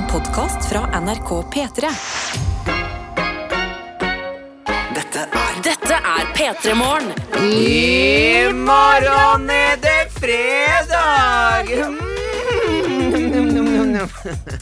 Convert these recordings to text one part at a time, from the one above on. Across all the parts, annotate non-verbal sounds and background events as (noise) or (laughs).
En podkast fra NRK P3. Dette er Dette er P3 Morgen. I morgen er det fredag!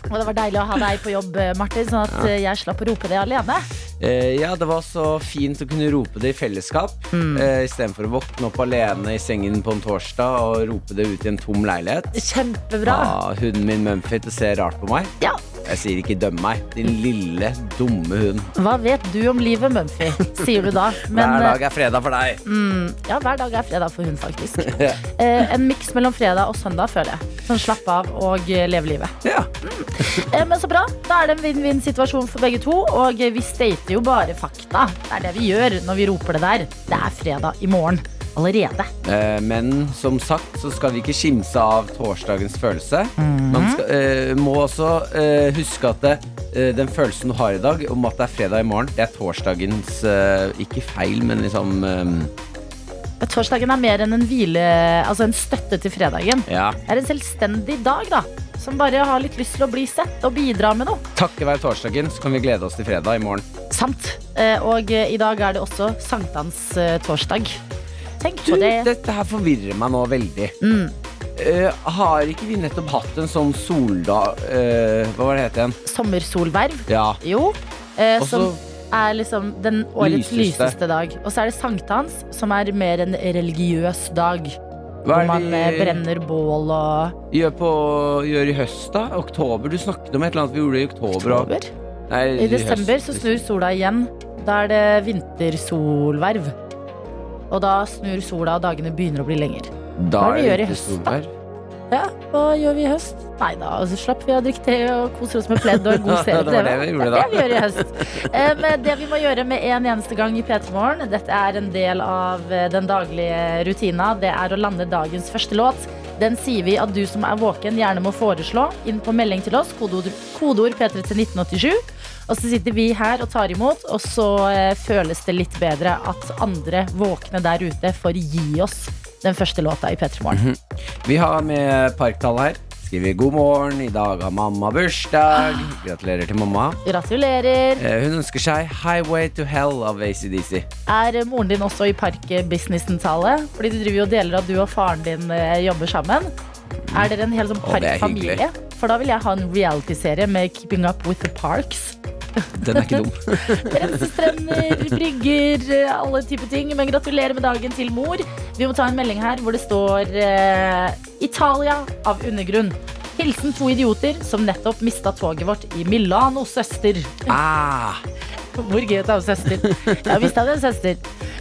Og det var deilig å ha deg på jobb, Martin, sånn at jeg slapp å rope det alene. Eh, ja, det var så fint å kunne rope det i fellesskap. Mm. Uh, Istedenfor å våkne opp alene i sengen på en torsdag og rope det ut i en tom leilighet. Kjempebra. Ah, hunden min Mumphy ser rart på meg. Ja. Jeg sier ikke 'døm meg', din lille, dumme hund. Hva vet du om livet, Mumphy? Sier du da. (laughs) Men, hver dag er fredag for deg. Mm, ja, hver dag er fredag for hun, faktisk. (laughs) ja. uh, en miks mellom fredag og søndag, føler jeg. Sånn slapp av og leve livet. Ja. Mm. men så bra. Da er det en vinn-vinn-situasjon for begge to, og vi stater jo bare fakta. Det er det vi gjør når vi roper det der. Det er fredag i morgen allerede. Eh, men som sagt så skal vi ikke skimse av torsdagens følelse. Mm. Man skal, eh, må også eh, huske at det, eh, den følelsen du har i dag om at det er fredag i morgen, det er torsdagens eh, Ikke feil, men liksom eh, Torsdagen er mer enn en hvile, altså en støtte til fredagen. Ja. Det er en selvstendig dag, da. Som bare har litt lyst til å bli sett og bidra med noe. Takket være torsdagen så kan vi glede oss til fredag i morgen. Sant. Og i dag er det også sankthanstorsdag. Tenk på det. Dette her forvirrer meg nå veldig. Mm. Uh, har ikke vi nettopp hatt en sånn soldag uh, Hva var det het igjen? Sommersolverv. Ja. Jo. Uh, som er liksom den årets lyseste. lyseste dag. Og så er det sankthans, som er mer en religiøs dag. Hvor man brenner bål og gjør, på, gjør i høst, da? Oktober? Du snakket om et eller annet vi gjorde i oktober. oktober? Nei, I desember høst, så snur sola igjen. Da er det vintersolverv. Og da snur sola, og dagene begynner å bli lengre. Da Hva er det vi gjør i høst, da? Ja, hva gjør vi i høst? Nei da, altså, slapp vi å drikke te og koser oss med pledd og en god (laughs) serie. det var det vi gjorde da. Det vi gjør i høst. (laughs) Men det vi må gjøre med en eneste gang i P3 Morgen, dette er en del av eh, den daglige rutina, det er å lande dagens første låt. Den sier vi at du som er våken, gjerne må foreslå inn på melding til oss. Kodeord, kodeord P3 til 1987. Og så sitter vi her og tar imot, og så eh, føles det litt bedre at andre våkne der ute får gi oss den første låta i P3 Morgen. Mm -hmm. Vi har med parktall her. Skriver god morgen, i dag har mamma bursdag. Gratulerer til mamma. Gratulerer. Eh, hun ønsker seg Highway to Hell av ACDC. Er moren din også i parkbusinessen-tale? Fordi du driver jo deler av du og faren din eh, jobber sammen. Er dere en hel sånn parkfamilie? For da vil jeg ha en realityserie med Keeping Up With The Parks. Den er ikke dum. Rensestrender, brygger, alle typer ting. Men gratulerer med dagen til mor. Vi må ta en melding her hvor det står uh, Italia av undergrunn. Hilsen to idioter som nettopp mista toget vårt i Milano, søster. Ah. Hvor gøy å ha søster. Jeg har mista en søster.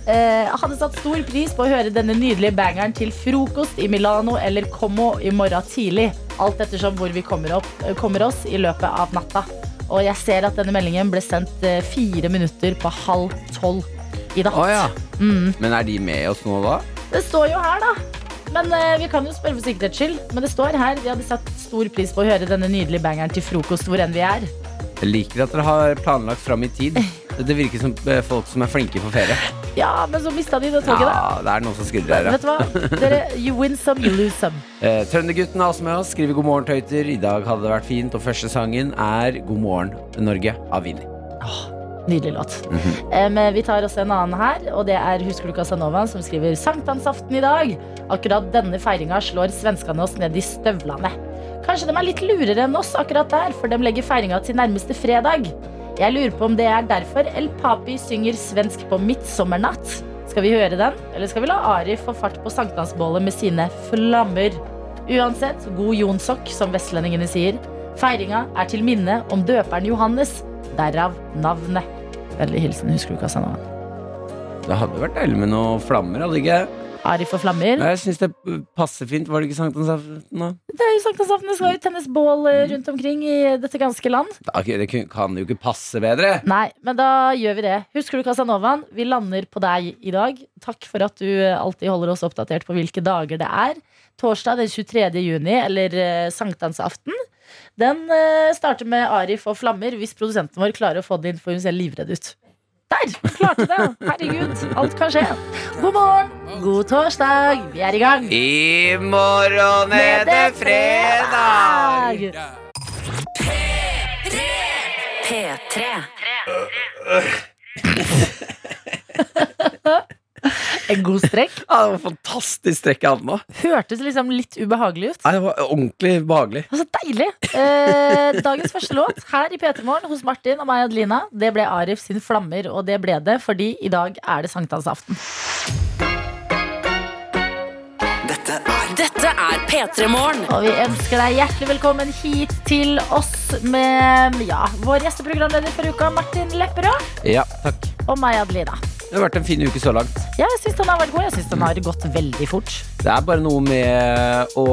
Eh, hadde satt stor pris på å høre denne nydelige bangeren til frokost i Milano eller Como i morgen tidlig. Alt ettersom hvor vi kommer, opp, kommer oss i løpet av natta. Og jeg ser at denne meldingen ble sendt eh, fire minutter på halv tolv i natt. Oh, ja. mm. Men er de med oss nå, da? Det står jo her, da. Men uh, vi kan jo spørre for sikkerhets skyld. Men det står her. Vi hadde satt stor pris på å høre denne nydelige bangeren til frokost hvor enn vi er. Jeg liker at dere har planlagt fram i tid. (laughs) Det virker som eh, folk som er flinke på ferie. Ja, men så mista de det toget, da. Ja, det er noen som skrudder her, Vet du hva? Dere, you win some, you lose some. (laughs) Eh, Trøndergutten er også med oss. Skriver god morgen, tøyter. I dag hadde det vært fint. Og første sangen er God morgen, Norge av Vinni. Oh, nydelig låt. Mm -hmm. eh, vi tar også en annen her, og det er Husker du Casanova, som skriver sankthansaften i dag. Akkurat denne feiringa slår svenskene oss ned i støvlene. Kanskje de er litt lurere enn oss akkurat der, for de legger feiringa til nærmeste fredag. Jeg lurer på om det er derfor El Papi synger svensk på midtsommernatt. Skal vi høre den, eller skal vi la Ari få fart på sankthansbålet med sine flammer? Uansett, god jonsokk, som vestlendingene sier. Feiringa er til minne om døperen Johannes. Derav navnet. Vennlig hilsen husker du Casanova. Det hadde vært deilig med noen flammer, hadde ikke? Ari og flammer. Jeg syns det passer fint. Var det ikke sankthansaften, nå? Det er jo sankthansaften. Det skal jo tennes bål eh, rundt omkring i dette ganske land. Det kan jo ikke passe bedre. Nei, men da gjør vi det. Husker du Casanovaen? Vi lander på deg i dag. Takk for at du alltid holder oss oppdatert på hvilke dager det er. Torsdag den 23. juni, eller uh, sankthansaften. Den uh, starter med Arif og flammer, hvis produsenten vår klarer å få det inn, for hun ser livredd ut. Der! Klarte det! Herregud, alt kan skje. God morgen, god torsdag, vi er i gang. I morgen er det fredag! P3. (laughs) (laughs) (laughs) En god strekk. Ja, det var fantastisk strekk jeg hadde nå. Hørtes liksom litt ubehagelig ut. Nei, det var ordentlig behagelig. Altså, deilig! Eh, dagens første låt her i P3 Morgen hos Martin og meg, Adelina, det ble Arif sin Flammer, og det ble det fordi i dag er det sankthansaften. Dette er Dette er P3 Morgen. Og vi ønsker deg hjertelig velkommen hit til oss med ja, vår gjesteprogramleder for uka, Martin Lepperød, Ja, takk. og meg, Adelina. Det har vært en fin uke så langt. Ja, jeg syns den har vært god. Jeg syns den har gått veldig fort. Det er bare noe med å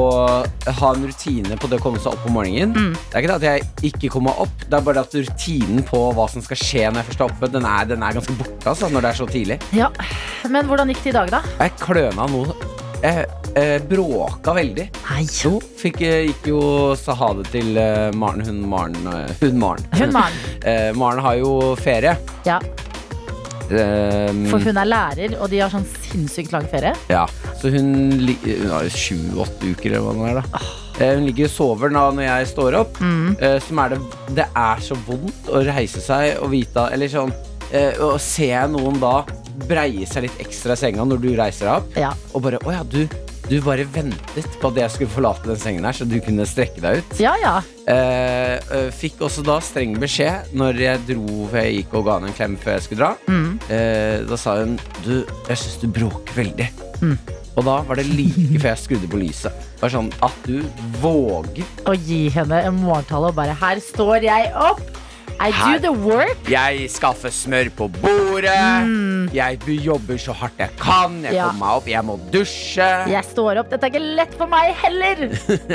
ha en rutine på det å komme seg opp om morgenen. Det er ikke det at jeg ikke kommer opp, det er bare at rutinen på hva som skal skje når jeg først er oppe, den er, den er ganske borte altså, når det er så tidlig. Ja, Men hvordan gikk det i dag, da? Jeg kløna noe. Jeg, jeg bråka veldig. Nei. Jo, fikk, eh, gikk jo sa ha det til eh, Maren. Hun Maren. eh, Hun Maren. Hun Maren. (laughs) Eh, Maren har jo ferie. Ja, Eh, for hun er lærer, og de har sånn sinnssykt lang ferie. Ja, så hun, hun har jo sju-åtte uker eller hva det er da Eh, Hun ligger og sover da når jeg står opp eh, Som er det, det er så vondt å reise seg og vite Eller sånn uh, Og ser jeg noen da breie seg litt ekstra i senga når du reiser deg opp Ja. Og bare, åja, du, du bare ventet på at jeg skulle forlate den sengen her Så du kunne strekke deg ut Ja, ja. Eh, eh, fikk også da streng beskjed når jeg dro For jeg gikk og ga henne en klem før jeg skulle dra. Mm. Eh, da sa hun Du, jeg syns du bråker veldig. Og da var det like før jeg skrudde på lyset. Det var sånn at du våger. Å gi henne en morgentale og bare Her står jeg opp! I Her. do the work. Jeg skaffer smør på bordet. Jeg jobber så hardt jeg kan. Jeg Ja. kommer meg opp. Jeg må dusje. Jeg står opp. Dette er ikke lett for meg heller,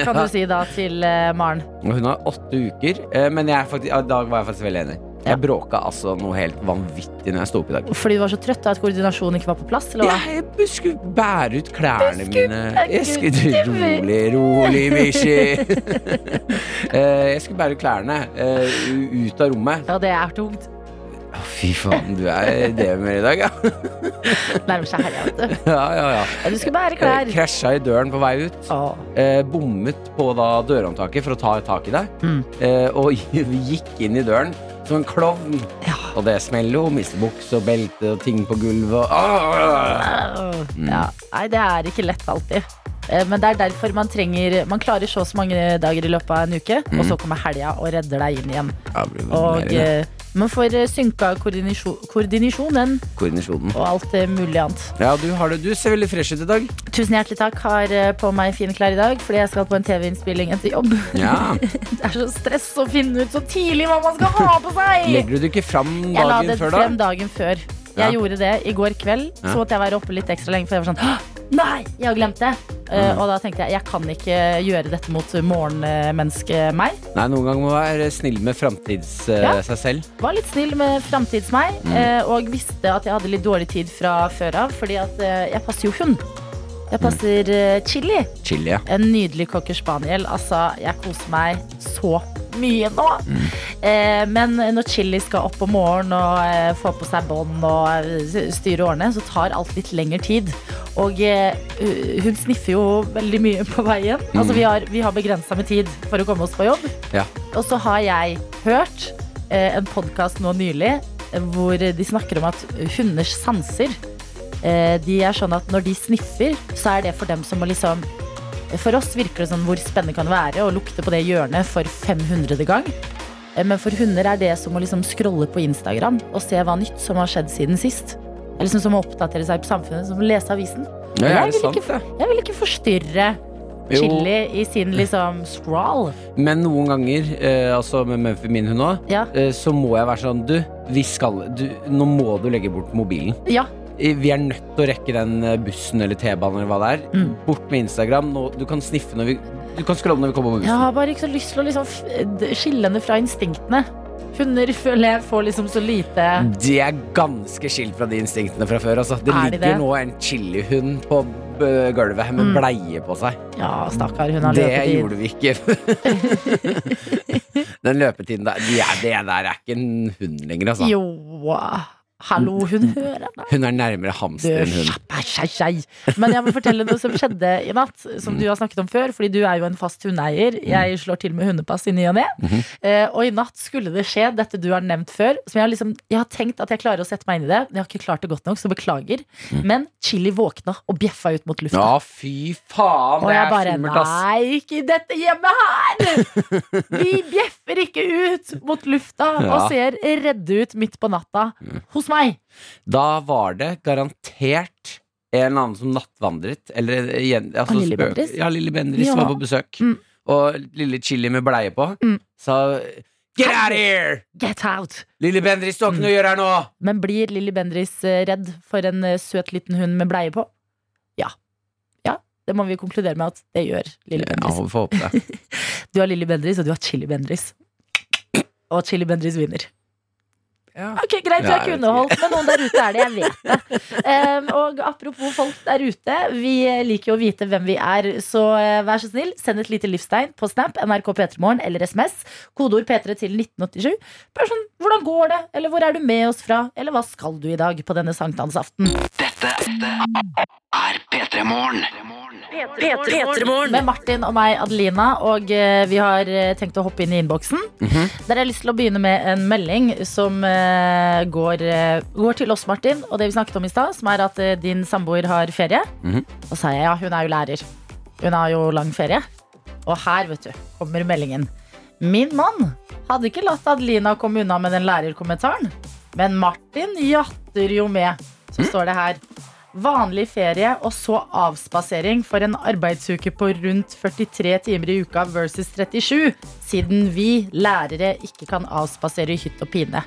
kan du (laughs) si da til uh, Maren. Hun har åtte uker. Eh, men jeg faktisk, i dag var jeg faktisk veldig enig. Ja. Jeg bråka altså noe helt vanvittig når jeg sto opp i dag. Fordi du var så trøtt av at koordinasjonen ikke var på plass? Eller hva? Jeg skulle bære ut klærne mine. Jeg skulle Rolig, rolig, (laughs) Mishi. Eh, jeg skulle bære ut klærne eh, ut av rommet. Ja, det er tungt. Fy faen, du er det med i dag, ja. (laughs) Nærmer seg helga, vet du. ja, ja, ja. Ja, Du skulle bære Eh, klær. Krasja i døren på vei ut. Oh. Eh, bommet på da dørhåndtaket for å ta tak i deg. Mm. Eh, og (laughs) gikk inn i døren som en klovn. Ja. Og det smeller og Mister bukse og belte og ting på gulvet. Og, Mm. Ja. Nei, det er ikke lett alltid. Eh, Men det er derfor man trenger Man klarer så så mange dager i løpet av en uke, og så kommer helga og redder deg inn igjen. Ja, Og det. man får eh, synka koordinasjon, koordinasjonen koordinasjonen. og alt eh, mulig annet. Ja, du, har det. du ser veldig fresh ut i dag. Tusen hjertelig takk. Har eh, på meg fine klær i dag fordi jeg skal på en TV-innspilling etter jobb. Ja. (laughs) Det er så stress å finne ut så tidlig hva man skal ha på seg! Legger du det ikke fram Jeg la dagen det før da? frem dagen før. Jeg Ja. gjorde det i går kveld. Så måtte jeg være oppe litt ekstra lenge, for jeg var sånn «Åh, Nei, jeg har glemt det! Eh, Mm. og da tenkte jeg jeg kan ikke gjøre dette mot morgenmennesket meg. Nei, noen ganger må være snill med framtids uh, Ja. seg selv. Var litt snill med framtids-meg, Mm. uh, og visste at jeg hadde litt dårlig tid fra før av, fordi at eh, jeg passer jo hund. Mm. Jeg passer eh, Chili. Chili, ja. En nydelig cocker spaniel. Altså, jeg koser meg så mye nå. Mm. Eh, men når Chili skal opp om morgenen og eh, få på seg bånd og eh, styre årene, så tar alt litt lengre tid. Og eh, hun sniffer jo veldig mye på veien. Altså, vi har, vi har begrensa med tid for å komme oss på jobb. Ja. Og så har jeg hørt eh, en podkast nå nylig eh, hvor de snakker om at hunders sanser eh, De er sånn at når de sniffer, så er det for dem som må liksom For oss virker det sånn hvor spennende kan det være å lukte på det hjørnet for 500. gang. Eh, Men for hunder er det som å liksom scrolle på Instagram og se hva nytt som har skjedd siden sist. Eller er liksom som å oppdatere seg på samfunnet, som å lese avisen. ja jeg, vil ikke, jeg vil ikke forstyrre. Chili i sin liksom scroll. Men noen ganger, eh, altså med Mumphy, min hund òg, Ja. eh, så må jeg være sånn Du, vi skal du, Nå må du legge bort mobilen. ja. Vi er nødt til å rekke den eh, bussen eller T-banen eller hva det er. Mm. Bort med Instagram. Nå, du kan sniffe når vi Du kan skrolle når vi kommer på bussen. Jeg har bare ikke så lyst til å liksom skille henne fra instinktene. Hunder føler jeg får liksom så lite De er ganske skilt fra de instinktene fra før. Altså. Det de ligger det? nå en chilihund på gulvet med Mm. bleie på seg. Ja, stakkar, hun har Det løpetid. gjorde vi ikke. (laughs) Den løpetiden der, er, det der er ikke en hund lenger, altså. Jo. Hallo, hun hører meg. Hun er nærmere hamster enn hun. Skjappa seg, seg. Men jeg må fortelle noe som skjedde i natt, som du har snakket om før. Fordi du er jo en fast hundeeier. Jeg slår til med hundepass i ny og ne. Eh, og i natt skulle det skje dette du har nevnt før. Som jeg har, liksom, jeg har tenkt at jeg klarer å sette meg inn i det. Men jeg har ikke klart det godt nok, så beklager. Men Chili våkna og bjeffa ut mot lufta. Ja, fy faen, det er bare skummelt, ass. Nei, ikke i dette hjemmet her! Vi bjeffer ikke ut mot lufta (laughs) og ser redde ut midt på natta hos meg. Da var det garantert en eller annen som nattvandret. Eller igjen altså, Lilly Bendriss? Ja, Lilly Bendriss Ja. var på besøk. Mm. Og lille Chili med bleie på Mm. sa Get out of here! Get out! Lilly Bendriss, du har ikke noe å gjøre her nå! Men blir Lilly Bendriss eh, redd for en eh, søt liten hund med bleie på? Ja. Ja, det må vi konkludere med at det gjør Lilly Ja, vi får håpe det. (laughs) Du har Lilly Bendriss, og du har Chili Bendriss. Og Chili Bendriss vinner. Ok, Greit, Ja, jeg vet underholdt, men noen der ute er det. Jeg vet det. Um, og apropos folk der ute. Vi liker jo å vite hvem vi er, så eh, vær så snill, send et lite livstegn på Snap, NRK P3morgen eller SMS. Kodeord P3 til 1987. Bare sånn, hvordan går det? Eller hvor er du med oss fra? Eller hva skal du i dag på denne sankthansaften? Dette er P3 Morgen. P3morgen. Med Martin og meg, Adelina, og eh, vi har eh, tenkt å hoppe inn i innboksen. Der har jeg lyst til å begynne med en melding som eh, går, eh, går til oss, Martin, og det vi snakket om i stad, som er at eh, din samboer har ferie. Mhm. Og sa jeg ja, hun er jo lærer. Hun har jo lang ferie. Og her, vet du, kommer meldingen. Min mann hadde ikke latt Adelina komme unna med den lærerkommentaren, men Martin jatter jo med. Så står det her. Vanlig ferie og så avspasering for en arbeidsuke på rundt 43 timer i uka versus 37, siden vi lærere ikke kan avspasere i hytt og pine.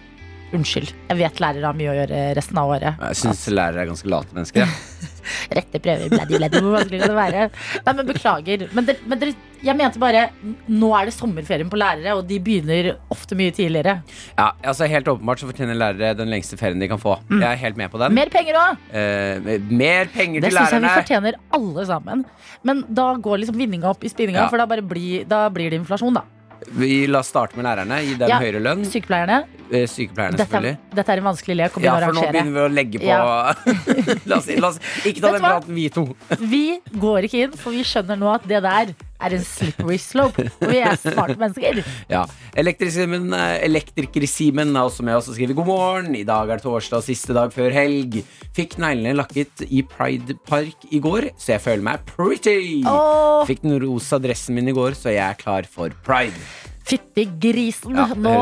Unnskyld. Jeg vet lærere har mye å gjøre resten av året. Jeg syns lærere er ganske late mennesker. jeg. Rette prøver, bladdy, bladdy. hvor vanskelig kan det være? Nei, men beklager. Men, det, men det, jeg mente bare Nå er det sommerferien på lærere, og de begynner ofte mye tidligere. Ja, altså Helt åpenbart så fortjener lærere den lengste ferien de kan få. Jeg er helt med på den. Mer penger òg! Eh, mer penger Det til syns jeg vi fortjener alle sammen. Men da går liksom vinninga opp i spinninga, Ja. for da, blir, da blir det inflasjon, da. Vi La oss starte med lærerne. Gi dem Ja. høyere lønn. Sykepleierne. Eh, Sykepleierne, Dette, selvfølgelig. dette er en vanskelig lek Ja, for nå begynner vi å legge på (laughs) la, oss, la oss ikke ta den praten, vi to. Vi går ikke inn, for vi skjønner nå at det der er en slippery slope. Og vi er smarte mennesker. (laughs) Ja. Elektriker-Simen Elektriker er også med oss og skriver god morgen. I dag er det torsdag, siste dag før helg. Fikk neglene lakket i Pride Park i går, så jeg føler meg pretty. Oh. Fikk den rosa dressen min i går, så jeg er klar for pride. Fytti grisen. Ja, nå,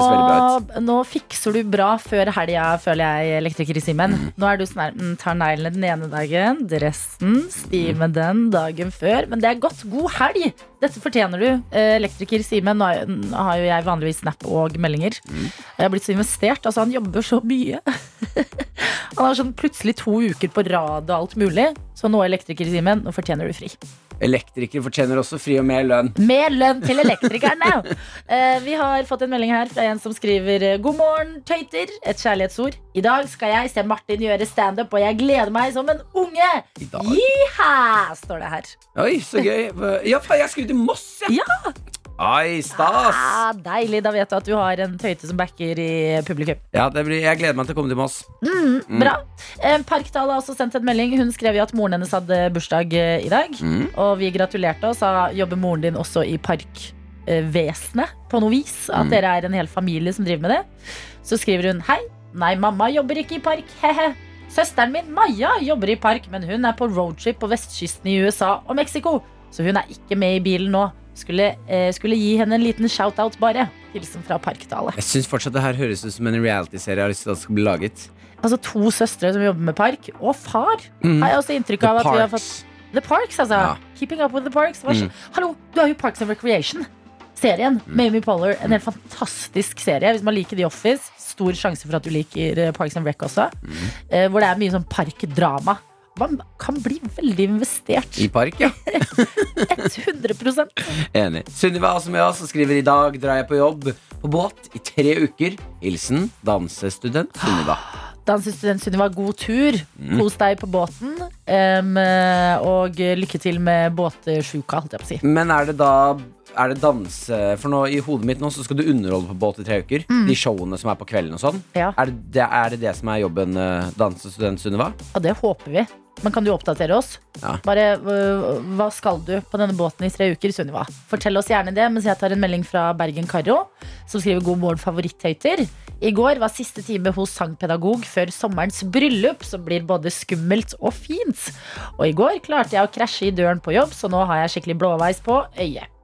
nå fikser du bra før helga, føler jeg, elektriker i Simen. Mm. Nå er du sånn her, mm, tar neglene den ene dagen, dressen, stime den dagen før. Men det er godt. God helg! Dette fortjener du. Eh, Elektriker Simen, nå har jo jeg vanligvis snap og meldinger. Mm. Jeg har blitt så investert. Altså, han jobber så mye. (laughs) han har sånn plutselig to uker på rad og alt mulig. Så nå, elektriker Simen, nå fortjener du fri. Elektrikere fortjener også fri og mer lønn. Mer lønn til elektrikerne! (laughs) uh, vi har fått en melding her fra en som skriver eh, God morgen, tøyter. Et kjærlighetsord. I dag skal jeg se Martin gjøre standup, og jeg gleder meg som en unge! Jiha! står det her. Oi, så gøy. Ja, jeg skulle til Moss, jeg. Ja! Oi, stas. Ah, deilig. Da vet du at du har en tøyte som backer i publikum. Ja, det blir, jeg gleder meg til å komme til Moss. Mm, bra. Eh, Parkdal har også sendt en melding. Hun skrev jo at moren hennes hadde bursdag eh, i dag. Mm. Og vi gratulerte og sa jobber moren din også i parkvesenet på noe vis. At Mm. dere er en hel familie som driver med det. Så skriver hun hei. Nei, mamma jobber ikke i park. (laughs) He-he. Søsteren min Maja jobber i park, men hun er på roadtrip på vestkysten i USA og Mexico. Så hun er ikke med i bilen nå. Skulle, eh, skulle gi henne en liten shout-out, bare. Hilsen fra Parkdale. Jeg syns fortsatt det her høres ut som en realityserie jeg har lyst til at skal bli laget. Altså to søstre som jobber med park, og far. Mm. Har jeg også inntrykk The at Parks. vi har fått. The Parks, altså. Ja. Keeping up with the Parks. Mm. Hallo, du har jo Parks and Recreation. Serien med Amy Poller. En helt fantastisk serie. Hvis man liker The Office, stor sjanse for at du liker eh, Parks and Rec også. Mm. Eh, hvor det er mye sånn parkdrama. Man kan bli veldig investert. I park, ja. (laughs) 100 Enig. Sunniva som oss og skriver i dag drar jeg på jobb på båt i tre uker. Hilsen dansestudent Sunniva. (gasps) Dansestudent Sunniva, god tur. Mm. Kos deg på båten. Um, og lykke til med båtsjuka, holdt jeg på å si. Men er det da er det danse For nå i hodet mitt nå så skal du underholde på båt i tre uker. De showene som er på kvelden og sånn. Ja. Er, det, er det det som er jobben uh, dansestudent Sunniva? Ja, det håper vi. Men kan du oppdatere oss? Ja. Bare, øh, Hva skal du på denne båten i tre uker, Sunniva? Fortell oss gjerne det mens jeg tar en melding fra Bergen Karo, som skriver 'God morgen, favoritthøyter'. I går var siste time hos sangpedagog før sommerens bryllup, som blir både skummelt og fint. Og i går klarte jeg å krasje i døren på jobb, så nå har jeg skikkelig blåveis på øyet.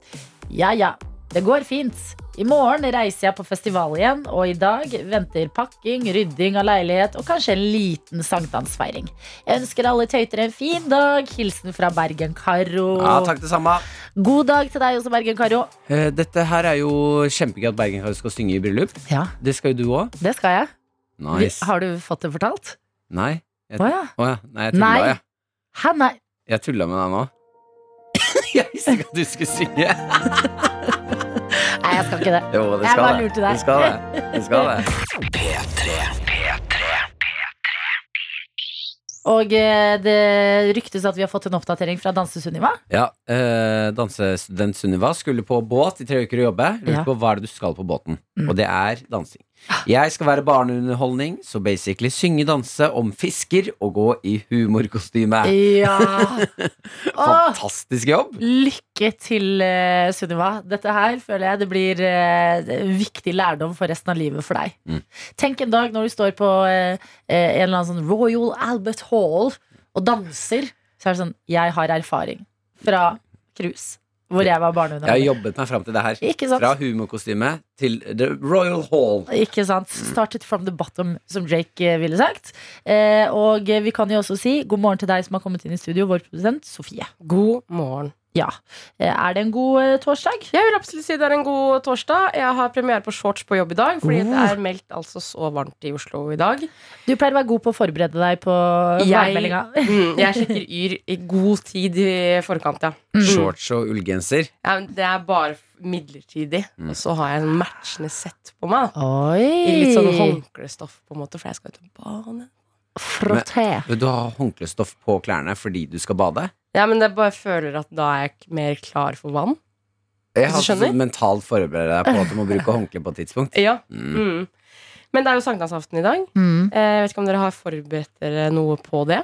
Ja ja, det går fint. I morgen reiser jeg på festival igjen, og i dag venter pakking, rydding av leilighet og kanskje en liten sankthansfeiring. Jeg ønsker alle tøyter en fin dag. Hilsen fra Bergen-Karo. Ja, takk det samme. God dag til deg også, Bergen-Karo. Eh, dette her er jo kjempegøy at Bergen skal synge i bryllup. Ja, Det skal jo du òg. det skal jeg. Nice. har du fått det fortalt? Nei. Jeg, oh, ja. Oh, ja. Nei, jeg tulla, Nei. jeg. Hæ, nei. Jeg tulla med deg nå. Jeg visste ikke at du skulle synge. nei, jeg skal ikke det. Jo, det Jeg bare lurte deg. Du skal det. Du skal det. P3. P3. Og eh, det ryktes at vi har fått en oppdatering fra Danse-Sunniva. Ja, eh, Dansestudent Sunniva skulle på båt i tre uker og jobbe. Lurte Ja. på hva er det du skal på båten. Mm. Og det er dansing. Jeg skal være barneunderholdning, så basically synge, danse om fisker og gå i humorkostyme. Ja. (laughs) Fantastisk jobb! lykke til, eh, Sunniva. Dette her føler jeg det blir eh, viktig lærdom for resten av livet for deg. Mm. Tenk en dag når du står på eh, eh, en eller annen sånn Royal Albert Hall og danser, så er det sånn Jeg har erfaring fra cruise, hvor jeg var Jeg har jobbet meg fram til det her. Ikke sant? Fra humorkostyme til The Royal Hall. Ikke sant? Started from the bottom, som Drake eh, ville sagt. Eh, og vi kan jo også si god morgen til deg som har kommet inn i studio, vår produsent Sofie. God morgen. Ja. Eh, er det en god eh, torsdag? Jeg vil absolutt si det er en god torsdag. Jeg har premiere på shorts på jobb i dag, fordi det er meldt altså så varmt i Oslo i dag. Du pleier å være god på å forberede deg på Jeg- værmeldinga. (laughs) Mm, jeg sjekker Yr i god tid i forkant, ja. Mm. Shorts og ullgenser. ja. Det er bare midlertidig. Og så har jeg en matchende sett på meg. Oi! I litt sånn håndklestoff, på en måte, for jeg skal ut og bade. Men, du har håndklestoff på klærne fordi du skal bade? Ja, men jeg bare føler at da er jeg mer klar for vann. Jeg har sånn mentalt forberedt deg på at du må bruke (laughs) håndkle på et tidspunkt. Ja. Mm. Mm. Men det er jo sankthansaften i dag. Mm. Eh, Jeg vet ikke om dere har forberedt dere noe på det?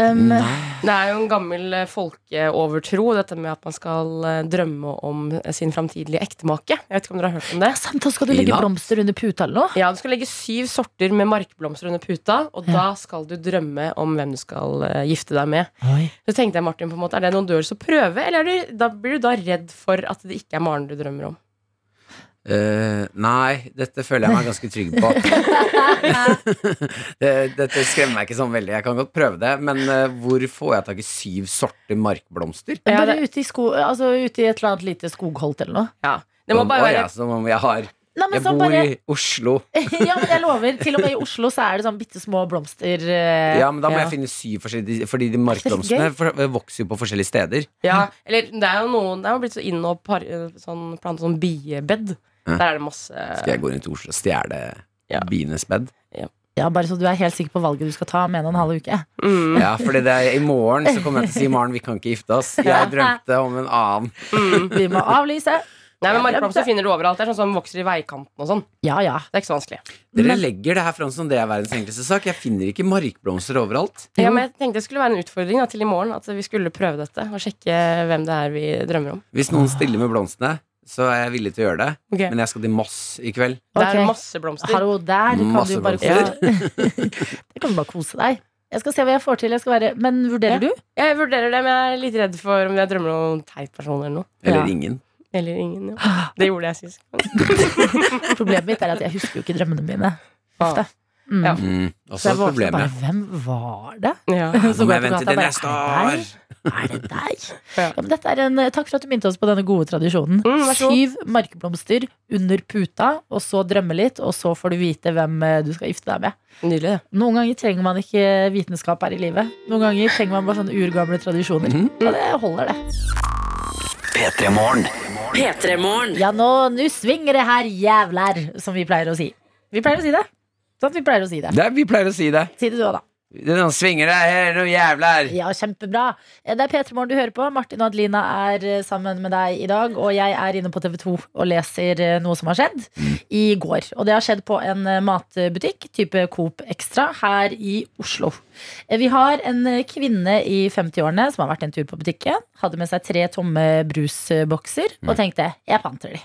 Um, Det er jo en gammel eh, folkeovertro, dette med at man skal eh, drømme om sin framtidige ektemake. Jeg vet ikke om dere har hørt om det? sant, da skal du legge blomster under puta eller noe? Ja, Du skal legge syv sorter med markblomster under puta, og Ja. da skal du drømme om hvem du skal eh, gifte deg med. Oi. Så tenkte jeg, Martin, på en måte, Er det noen du har lyst til å prøve, eller er du, da blir du da redd for at det ikke er Maren du drømmer om? Eh, nei, dette føler jeg meg ganske trygg på. (laughs) (laughs) det, dette skremmer meg ikke sånn veldig. Jeg kan godt prøve det, men uh, hvor får jeg tak i syv sorter markblomster? Ja, Bare ute i, sko altså, ute i et eller annet lite skogholt eller noe. Ja, Det må bare være ja, som om jeg har Nei, Jeg bor bare, i Oslo. (laughs) ja, men jeg lover, til og med i Oslo så er det sånn bitte små blomster. eh, Ja, men da må Ja. jeg finne syv forskjellige Fordi de markblomstene vokser jo på forskjellige steder. Ja, eller det er jo noen Det er jo blitt så inn og par, sånn, plante sånn biebed. Ja. Der er det masse Skal jeg gå rundt til Oslo og stjele Ja. bienes bed? Ja, Bare så du er helt sikker på valget du skal ta om en og en halv uke. mm, Ja, fordi det er i morgen så kommer jeg til å si Maren, vi kan ikke gifte oss. Jeg drømte om en annen. mm. Vi må avlyse. Nei, men Markblomster finner du overalt. Det er sånn som vokser i veikanten og sånn. Ja, ja. Det er ikke så vanskelig. Dere Men- legger det her fram som det er verdens enkleste sak. Jeg finner ikke markblomster overalt. Ja, men jeg tenkte det skulle være en utfordring da, til i morgen. At vi skulle prøve dette og sjekke hvem det er vi drømmer om. Hvis noen stiller med blomstene, så er jeg villig til å gjøre det. Okay. Men jeg skal til Moss i kveld. Det er masse blomster. Hallo, der kan Masse du bare Der (laughs) kan du bare kose deg. Jeg skal se hva jeg får til. Jeg skal være Men vurderer Ja. du? Jeg vurderer det, men jeg er litt redd for om jeg drømmer om noen teit person eller noe. Eller Ja. ingen. Eller ingen. Ja. Det gjorde jeg sist. (laughs) Problemet mitt er at jeg husker jo ikke drømmene mine. Ofte. Mm. Ja. Mm. Så Også jeg våkner problemet. bare Hvem var det? Ja. (laughs) Så Nå må jeg vente til neste det år. Er det deg? (laughs) Ja. Ja, men dette er en, takk for at du minte oss på denne gode tradisjonen. Mm. Syv markblomster under puta, og så drømme litt, og så får du vite hvem eh, du skal gifte deg med. Nydelig. Noen ganger trenger man ikke vitenskap her i livet. Noen ganger trenger man bare sånne urgamle tradisjoner. Mm. Og det holder, det. P3 Morgen. P3morgen. Ja, nå, nå svinger det her, jævler, som vi pleier å si. Vi pleier å si det. Sånn at vi pleier å si det. Det er, vi pleier å si det. Si det du òg, da. Noen svinger det her noe jævlar. Ja, kjempebra. Eh, Det er P3 Morgen du hører på. Martin og Adelina er eh, sammen med deg i dag. Og jeg er inne på TV 2 og leser eh, noe som har skjedd i går. Og det har skjedd på en matbutikk, type Coop Extra, her i Oslo. Vi har en kvinne i 50-årene som har vært en tur på butikken. Hadde med seg tre tomme brusbokser og tenkte jeg panter de.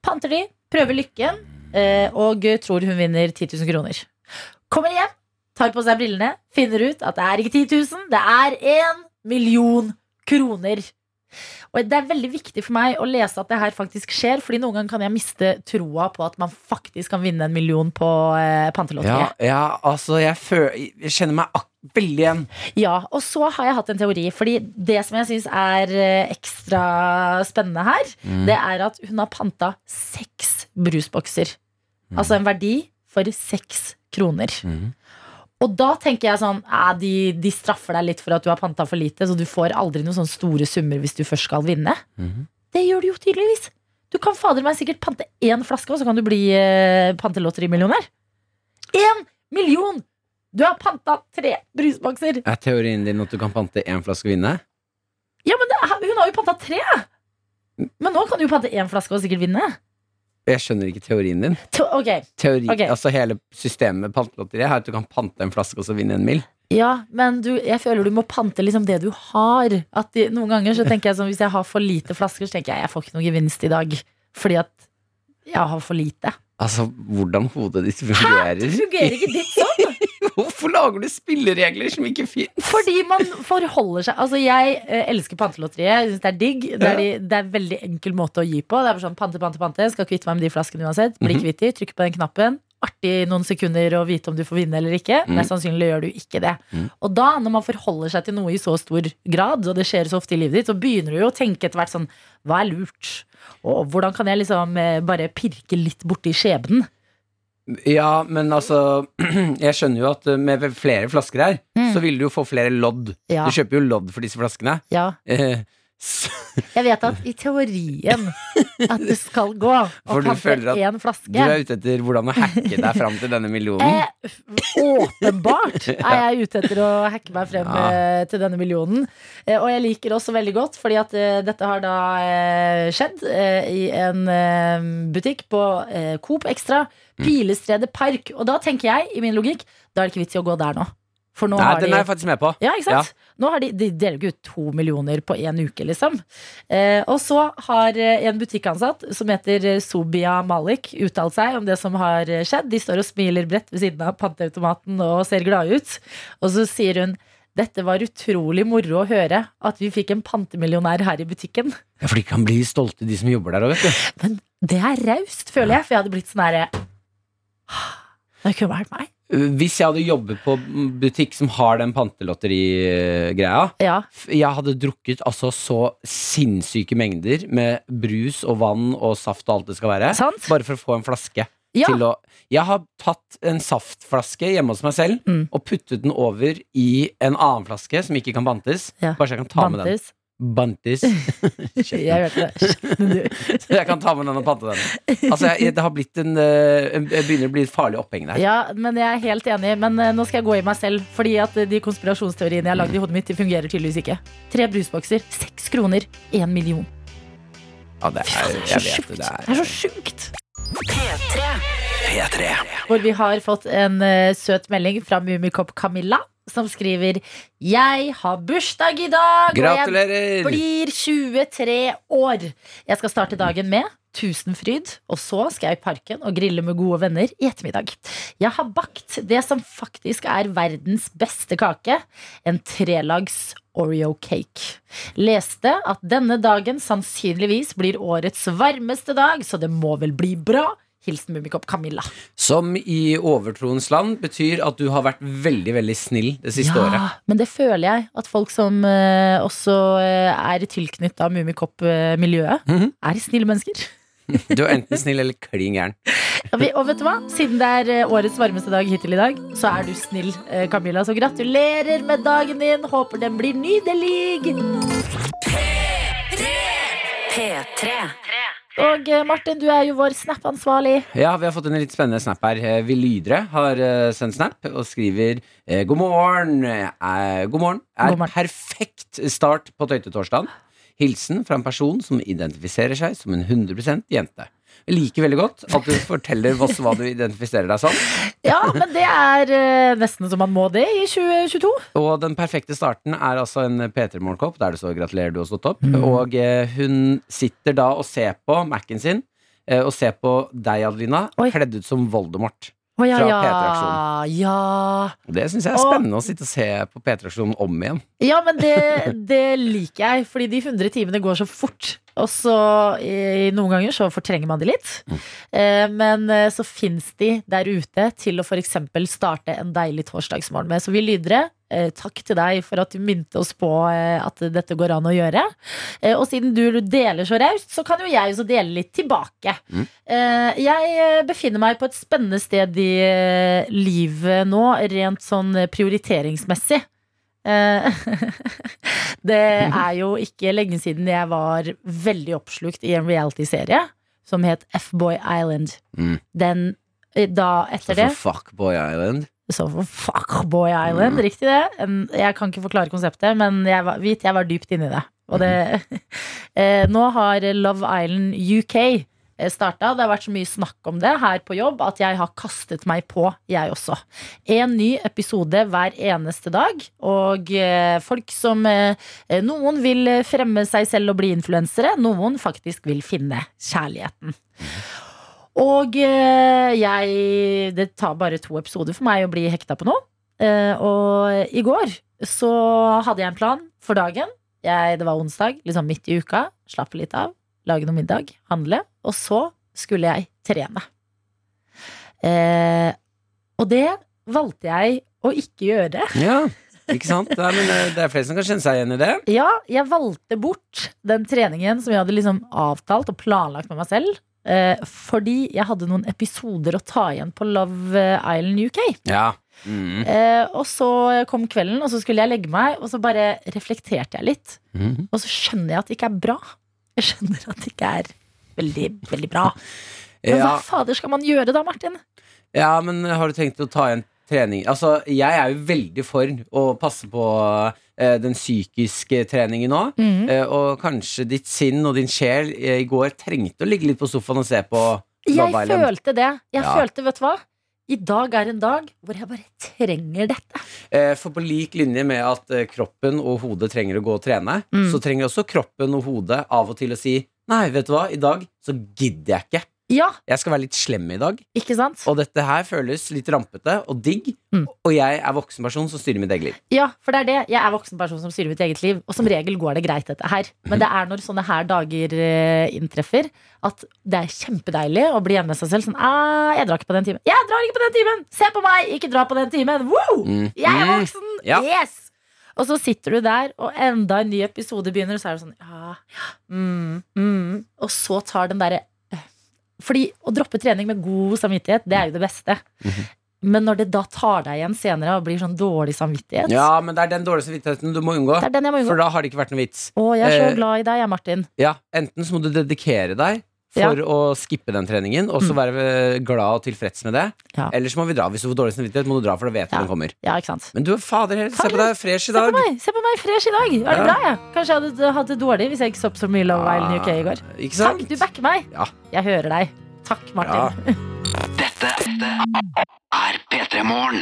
Panter de, prøver lykken, og tror hun vinner 10 000 kroner. Kommer hjem, tar på seg brillene, finner ut at det er ikke 10 000, det er en million kroner. Og det er veldig viktig for meg å lese at det her faktisk skjer, Fordi noen ganger kan jeg miste troa på at man faktisk kan vinne en million på eh, Ja, pantelotteriet. ja, altså, jeg, føler, jeg kjenner meg veldig igjen. Ja, og så har jeg hatt en teori, fordi det som jeg syns er eh, ekstra spennende her, Mm. det er at hun har panta seks brusbokser. Altså en verdi for seks kroner. Mm. Og da tenker jeg sånn de, de straffer deg litt for at du har panta for lite, så du får aldri noen sånne store summer hvis du først skal vinne. Mm. Det gjør du jo tydeligvis. Du kan fader meg sikkert pante én flaske, og så kan du bli eh, pantelotterimillionær. Én million! Du har panta tre brusbokser. Er teorien din at du kan pante én flaske og vinne? Ja, men det, hun har jo panta tre! Men nå kan du jo pante én flaske og sikkert vinne. Jeg skjønner ikke teorien din. To, okay. Teori, okay. altså Hele systemet med pantelotteriet er at du kan pante en flaske og så vinne en mil. Ja, men du, jeg føler du må pante liksom det du har. At de, noen ganger så tenker jeg sånn Hvis jeg har for lite flasker, så tenker jeg jeg får ikke noe gevinst i dag. Fordi at jeg har for lite. Altså, hvordan hodet ditt Det fungerer. fungerer ikke ditt sånn! Hvorfor lager du spilleregler som ikke fins? Fordi man forholder seg Altså Jeg eh, elsker pantelotteriet. Jeg syns Det er digg. Det er, de, det er en veldig enkel måte å gi på. Det er bare sånn Pante, pante, pante. Skal kvitte meg med de flaskene uansett. Bli Mhm. kvitt de. Trykke på den knappen. Artig noen sekunder å vite om du får vinne eller ikke. Mhm. Mest sannsynlig gjør du ikke det. Mhm. Og da, når man forholder seg til noe i så stor grad, og det skjer så ofte i livet ditt, så begynner du jo å tenke etter hvert sånn Hva er lurt? Og hvordan kan jeg liksom eh, bare pirke litt borti skjebnen? Ja, men altså (clears throat) Jeg skjønner jo at med flere flasker her, Mm. så vil du jo få flere lodd. Ja, Du kjøper jo lodd for disse flaskene. ja. Eh, Jeg vet at i teorien at det skal gå å (laughs) pante én flaske. du er ute etter hvordan å hacke deg fram til denne millionen. Eh, åpenbart (laughs) er jeg ute etter å hacke meg frem Ja. eh, til denne millionen. Eh, og jeg liker også veldig godt, fordi at eh, dette har da skjedd i en butikk på Coop Extra, Mm. Pilestredet Park. Og da tenker jeg, i min logikk, da er det ikke vits i å gå der nå. For nå Nei, har den er jeg faktisk med på. ja, ikke sant? Nå har de, de deler jo ikke ut to millioner på én uke, liksom. Eh, og så har eh, en butikkansatt som heter eh, Sobia Malik uttalt seg om det som har eh, skjedd. De står og smiler bredt ved siden av panteautomaten og ser glade ut. Og så sier hun dette var utrolig moro å høre at vi fikk en pantemillionær her i butikken. Ja, for de kan bli stolte, de som jobber der òg, vet du. Men det er raust, føler jeg, for jeg hadde blitt sånn herre Det kunne vært meg. Hvis jeg hadde jobbet på butikk som har den pantelotterigreia Ja. Jeg hadde drukket altså så sinnssyke mengder med brus og vann og saft og alt det skal være. Sant? Bare for å få en flaske. Ja. Å, jeg har tatt en saftflaske hjemme hos meg selv Mm. og puttet den over i en annen flaske som ikke kan bantes. Ja. Så jeg kan ta med den. Bantes. Bantes. (laughs) Jeg hørte det. Skjønner du? Så (laughs) jeg kan ta med den og pante den. Altså, jeg, det har blitt en Jeg en- begynner å bli et farlig oppheng der. Ja, men jeg er helt enig. Men eh, nå skal jeg gå i meg selv. Fordi at eh, de konspirasjonsteoriene jeg har lagd i hodet mitt, de fungerer tydeligvis ikke. Tre brusbokser, seks kroner, én million. Ja, det er, jeg så vet sjukt. det. er, Det er så sjukt. P3. Hvor vi har fått en uh, søt melding fra Mummikopp Camilla, som skriver Jeg har bursdag i dag, og jeg blir 23 år. Jeg skal starte dagen med Tusenfryd, og så skal jeg i parken og grille med gode venner i ettermiddag. Jeg har bakt det som faktisk er verdens beste kake, en trelags Oreo cake. Leste at denne dagen sannsynligvis blir årets varmeste dag, så det må vel bli bra. Hilsen Mummikopp Camilla. Som i overtroens land betyr at du har vært veldig, veldig snill det siste året. Ja, men det føler jeg at folk som eh, også eh, er tilknytta Mummikopp-miljøet, Mhm. er snille mennesker. Du er enten snill eller klin gæren. (laughs) Ja, Og vet du hva? Siden det er eh, årets varmeste dag hittil i dag, så er du snill, eh, Camilla. Så gratulerer med dagen din. Håper den blir nydelig. P3. Og eh, Martin, du er jo vår Snap-ansvarlig. Ja, vi har fått en litt spennende snap her. Vi Vilydre har eh, sendt snap og skriver eh, God morgen. Eh, god morgen. Er God morgen. perfekt start på tøytetorsdagen. Hilsen fra en person som identifiserer seg som en 100% jente. Jeg liker veldig godt at du forteller oss hva du identifiserer deg som. Ja, men det er eh, nesten som man må det i 2022. Og den perfekte starten er altså en P3 Morgenkopp der det står 'gratulerer, du har stått opp'. Og eh, hun sitter da og ser på Mac-en sin, eh, og ser på deg, Adelina, Oi. kledd ut som Voldemort. Å ja, Fra ja, P3-aksjonen. ja. Det syns jeg er Og- spennende å sitte og se på P3-aksjonen om igjen. Ja, men det, det liker jeg, fordi de 100 timene går så fort. Og så i, noen ganger så fortrenger man de litt. Eh, men eh, så fins de der ute til å f.eks. starte en deilig torsdagsmorgen med. Så vi lydere, eh, takk til deg for at du minte oss på eh, at dette går an å gjøre. Og siden du deler så raust, så kan jo jeg også dele litt tilbake. Mm. Jeg befinner meg på et spennende sted i livet nå, rent sånn prioriteringsmessig. Eh, (laughs) det er jo ikke lenge siden jeg var veldig oppslukt i en reality-serie som het F-Boy Island. Mm. Den eh, da etter det For Fuckboy Island. så for Fuckboy Island, riktig det. Jeg kan ikke forklare konseptet, men jeg var, vit, jeg var dypt inni det. Og det mm. (laughs) Nå har Love Island UK starta. Det har vært så mye snakk om det her på jobb at jeg har kastet meg på, jeg også. En ny episode hver eneste dag. Og eh, folk som eh, Noen vil fremme seg selv og bli influensere. Noen faktisk vil finne kjærligheten. Og eh, jeg Det tar bare to episoder for meg å bli hekta på noe. Eh, og i går så hadde jeg en plan for dagen. Jeg, det var onsdag, liksom midt i uka. Slappe litt av, lage noe middag, handle. Og så skulle jeg trene. Eh, og det valgte jeg å ikke gjøre. Ja, ikke sant? Nei, men eh, det er flere som kan kjenne seg igjen i det. Ja, jeg valgte bort den treningen som jeg hadde liksom avtalt og planlagt med meg selv. Eh, fordi jeg hadde noen episoder å ta igjen på Love Island UK. Ja. Mm. Eh, og så kom kvelden, og så skulle jeg legge meg, og så bare reflekterte jeg litt. Mm. Og så skjønner jeg at det ikke er bra. Jeg skjønner at det ikke er veldig, veldig bra. Men Ja, hva fader skal man gjøre da, Martin? ja, men har du tenkt å ta igjen trening? Altså, jeg er jo veldig for å passe på eh, den psykiske treningen nå. Mhm. Eh, og kanskje ditt sinn og din sjel eh, i går trengte å ligge litt på sofaen og se på Jeg Love Island. følte det. Jeg Ja. følte, vet du hva? I dag er en dag hvor jeg bare trenger dette. Eh, For på lik linje med at eh, kroppen og hodet trenger å gå og trene, Mm. så trenger også kroppen og hodet av og til å si Nei, vet du hva, i dag så gidder jeg ikke. Ja, Jeg skal være litt slem i dag. ikke sant? Og dette her føles litt rampete og digg. Mm. Og jeg er voksen person som styrer mitt eget liv. Ja, for det er det. Jeg er voksen person som styrer mitt eget liv. Og som regel går det greit, dette her. Men det er når sånne her dager eh, inntreffer, at det er kjempedeilig å bli hjemme med seg selv. Sånn, ah, jeg drar ikke på den timen. Jeg drar ikke på den timen! Se på meg! Ikke dra på den timen! Woo! Mm. Jeg er Mm. voksen! Ja. Yes! Og så sitter du der, og enda en ny episode begynner, og så er det sånn ja, ja, mm, mm. Og så tar den derre. Fordi å droppe trening med god samvittighet, det er jo det beste. Mhm. Men når det da tar deg igjen senere og blir sånn dårlig samvittighet Ja, men det er den dårlige samvittigheten du må unngå. Det er den jeg må unngå. For da har det ikke vært noe vits. Å, jeg er så Eh, glad i deg, jeg, Martin. Ja, Enten så må du dedikere deg for å skippe den treningen, og så Mm. være glad og tilfreds med det. Ja. Eller så må vi dra. Hvis du får dårlig samvittighet, må du dra, for da vet du Ja. den kommer. Ja, ikke sant? Men du, fader heller, se på deg, fresh i Se på meg, se på meg fresh i dag. Var det Ja. bra, jeg? Kanskje jeg hadde hatt det dårlig hvis jeg ikke så opp så mye Love Island UK i går. Ikke Takk, du backer meg. Ja. Jeg hører deg. Takk, Martin. (laughs) Dette er P3 Morgen.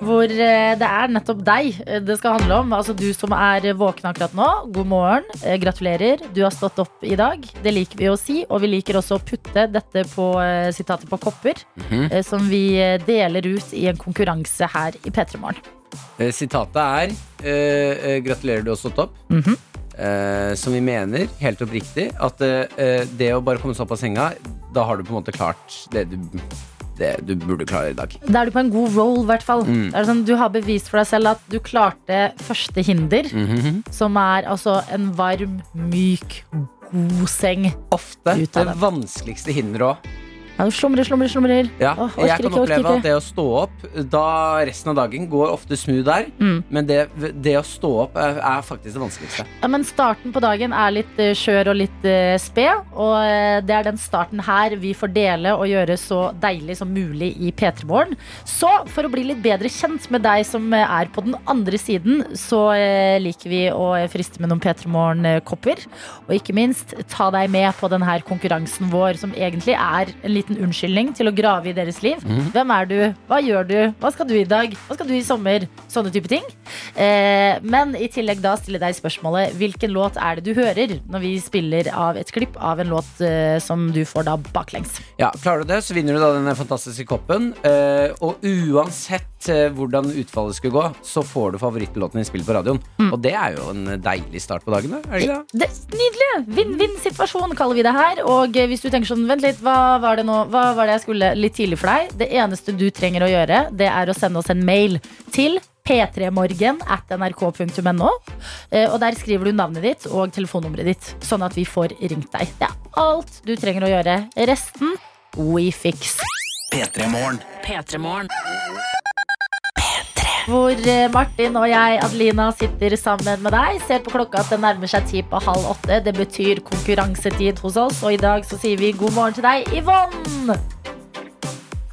Hvor eh, det er nettopp deg eh, det skal handle om. Altså du som er våken akkurat nå. God morgen. Eh, gratulerer. Du har stått opp i dag. Det liker vi å si. Og vi liker også å putte dette på eh, sitatet på kopper. Mhm. eh, som vi eh, deler ut i en konkurranse her i P3 Morgen. Eh, Sitatet er eh, eh, 'Gratulerer, du har stått opp'. Mhm. Eh, som vi mener, helt oppriktig, at eh, det å bare komme seg opp av senga, da har du på en måte klart det du, det du burde klare i dag. Da er du på en god roll, i hvert fall. Mm. Det sånn, du har bevist for deg selv at du klarte første hinder, Mhm. som er altså en varm, myk, god seng. Ofte det. vanskeligste hinderet òg. Ja, du slumrer, slumrer, slumrer. Ja, Åh, orker jeg kan ikke, oppleve at det å stå opp Da resten av dagen går ofte smooth der Mm. Men det, det å stå opp er, er faktisk det vanskeligste Ja, men starten på dagen er litt eh, skjør og litt eh, sped, og eh, det er den starten her vi får dele og gjøre så deilig som mulig i P3 Morgen. Så for å bli litt bedre kjent med deg som er på den andre siden, så liker vi å friste med noen P3 Morgen-kopper. Og ikke minst ta deg med på denne konkurransen vår, som egentlig er en liten unnskyldning til å grave i deres liv. Hvem er du? Hva gjør du? Hva skal du i dag? Hva skal du i sommer? Sånne type ting. Eh, men i tillegg da stille deg spørsmålet hvilken låt er det du hører når vi spiller av et klipp av en låt eh, som du får da baklengs. Ja, klarer du det, så vinner du da denne fantastiske koppen eh, Og uansett eh, hvordan utfallet skulle gå Så får du favorittlåten din spilt på radioen Mm. Og det er jo en deilig start på dagen da, er det ikke det? Det er Nydelig! Vinn-vinn-situasjon kaller vi det her. Og eh, hvis du tenker sånn, vent litt, hva var det nå? Hva var det jeg skulle litt tidlig for deg? Det eneste du trenger å gjøre, det er å sende oss en mail til p3morgen at nrk.no. Eh, Og der skriver du navnet ditt og telefonnummeret ditt, sånn at vi får ringt deg. Det er alt du trenger å gjøre. Resten we fix. P3 Morgen. P3morgen. Hvor eh, Martin og jeg, Adelina, sitter sammen med deg. Ser på klokka at det nærmer seg ti på halv åtte. Det betyr konkurransetid hos oss. Og i dag så sier vi god morgen til deg, Yvonne.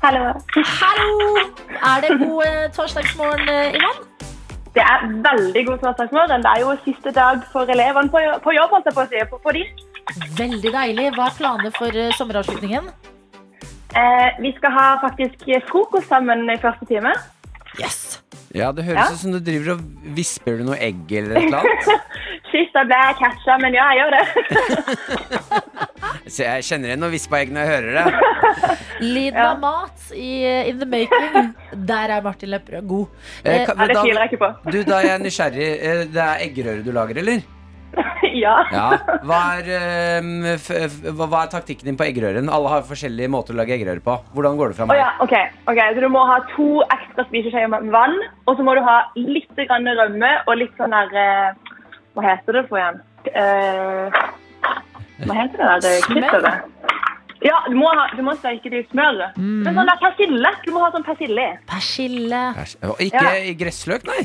Hallo. Hallo! Er det god eh, torsdagsmorgen, eh, Yvonne? Det er veldig god torsdagsmorgen. Det er jo siste dag for elevene på, på jobb, holdt jeg på å si. På, på. Veldig deilig. Hva er planene for sommeravslutningen? Eh, vi skal ha faktisk frokost sammen i første time. Yes! Ja, det høres Ja. ut som du driver og visper du noe egg eller et eller annet (laughs) Sist da ble jeg catcha, men ja, jeg gjør det. (laughs) Så jeg kjenner igjen noe vispa egg når jeg hører det (laughs) Lyden Ja. av mat i eh, In the Making. Der er Martin Lepperød god. Eh, kan- Ja, det tviler jeg ikke på. Du, da er jeg nysgjerrig eh, Det er eggerøre du lager, eller? (laughs) ja. Ja. Hva er, eh, f f hva er taktikken din på eggerøren? Alle har forskjellige måter å lage eggerøre på. Hvordan går det fram Oh, ja, okay. ok. Så du må ha to ekstra spiseskjeer med vann, og så må du ha litt grann rømme og litt sånn der eh, Hva heter det for igjen? Eh, hva heter det der? Smør. Krydderet? Ja, du må, ha, du må steke det i smør. Mm. Men sånn der persille. Du må ha sånn persille. Persille. Pers Og Ikke Ja. gressløk, nei?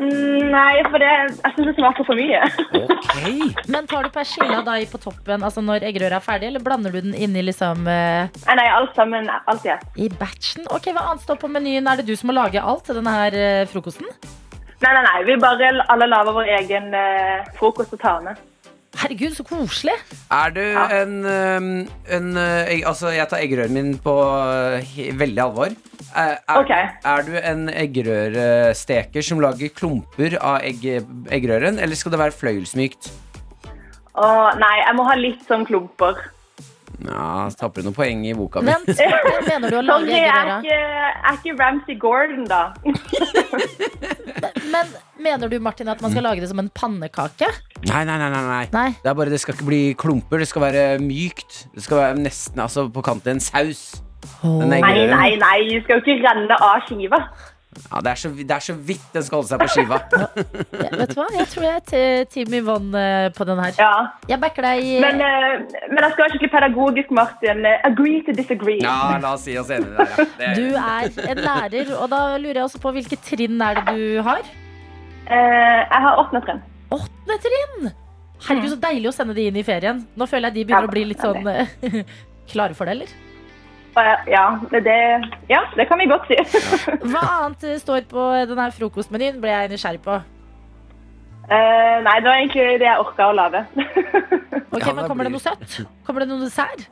Mm, nei, for det, jeg syns det smaker for mye. Ok. (laughs) Men tar du persilla da i på toppen altså når eggerøret er ferdig, eller blander du den inni liksom uh... Nei, alt sammen. Alt i ett. i batchen? Ok, Hva annet står på menyen? Er det du som må lage alt til denne her uh, frokosten? Nei, nei, nei. Vi bare alle lager vår egen uh, frokost og tar med. Herregud, så koselig. Er du en, um, en uh, Altså, jeg tar eggerøren min på veldig alvor. Er, er, Ok. er du en eggerøresteker som lager klumper av egg, eggerøren, eller skal det være fløyelsmykt? Åh, nei, jeg må ha litt sånn klumper. Ja, tapper du noen poeng i boka mi. Vent, hva mener du å (laughs) lage Sorry, jeg er ikke, ikke Ramsay Gordon, da. (laughs) Men mener du Martin at man skal lage det som en pannekake? Nei, nei, nei, nei, nei. Nei. Det er bare, det skal ikke bli klumper, det skal være mykt. Det skal være nesten altså, på kanten en saus. Den Nei, nei, nei. Du skal jo ikke renne av skiva. Ja, det, er så, det er så vidt den skal holde seg på skiva. (laughs) Ja, vet du hva? Jeg tror jeg er Team Yvonne eh, på den her. Ja. Jeg backer deg Men, eh, men jeg skal være skikkelig pedagogisk, Martin. Agree to disagree. Ja, la oss si oss enige der, ja. Det, (laughs) Du er en lærer, og da lurer jeg også på hvilke trinn er det du har? Eh, jeg har åttende trinn. Åttende trinn! Herregud, så deilig å sende de inn i ferien. Nå føler jeg de begynner Ja, å bli litt sånn (laughs) klare for det, eller? Ja, det, det- ja, det kan vi godt si. (laughs) Hva annet eh, står på denne frokostmenyen, ble jeg nysgjerrig på. Uh, nei, det var egentlig det jeg orka å lage. (laughs) Ok, Ja, men Kommer det noe søtt? Kommer det noe dessert?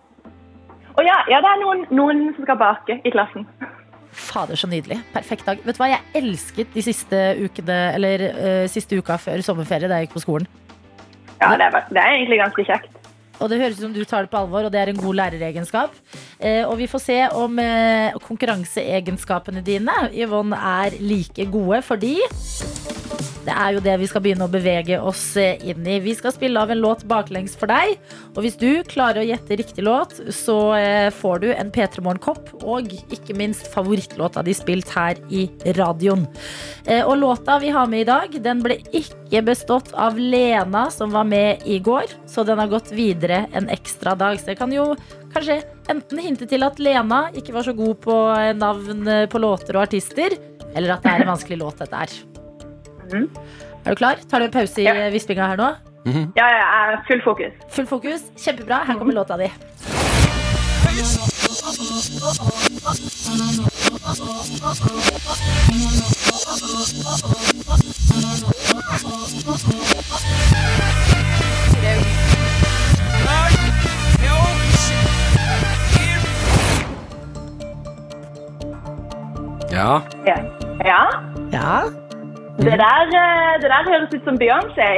Oh, ja, ja, det er noen, noen som skal bake i klassen. Fader, så nydelig. Perfekt dag. Vet du hva, Jeg elsket de siste ukene Eller uh, siste uka før sommerferie da jeg gikk på skolen. Ja, det er, det er egentlig ganske kjekt. Og det høres ut som du tar det på alvor, og det er en god læreregenskap. Eh, og vi får se om eh, konkurranseegenskapene dine, Yvonne, er like gode, fordi Det er jo det vi skal begynne å bevege oss eh, inn i. Vi skal spille av en låt baklengs for deg. Og hvis du klarer å gjette riktig låt, så eh, får du en P3 Morgen-kopp og ikke minst favorittlåta di spilt her i radioen. Eh, Og låta vi har med i dag, den ble ikke bestått av Lena, som var med i går. Så den har gått videre en ekstra dag. Så jeg kan jo kanskje enten hinte til at Lena ikke var så god på navn på låter og artister, eller at det er en vanskelig låt, dette er. Er du klar? Tar du en pause i Ja. vispinga her nå? Ja, ja, jeg er full fokus. Full fokus. Kjempebra. Her kommer låta di. Ja. Ja. ja. Det, der, eh, det der høres ut som Beyoncé.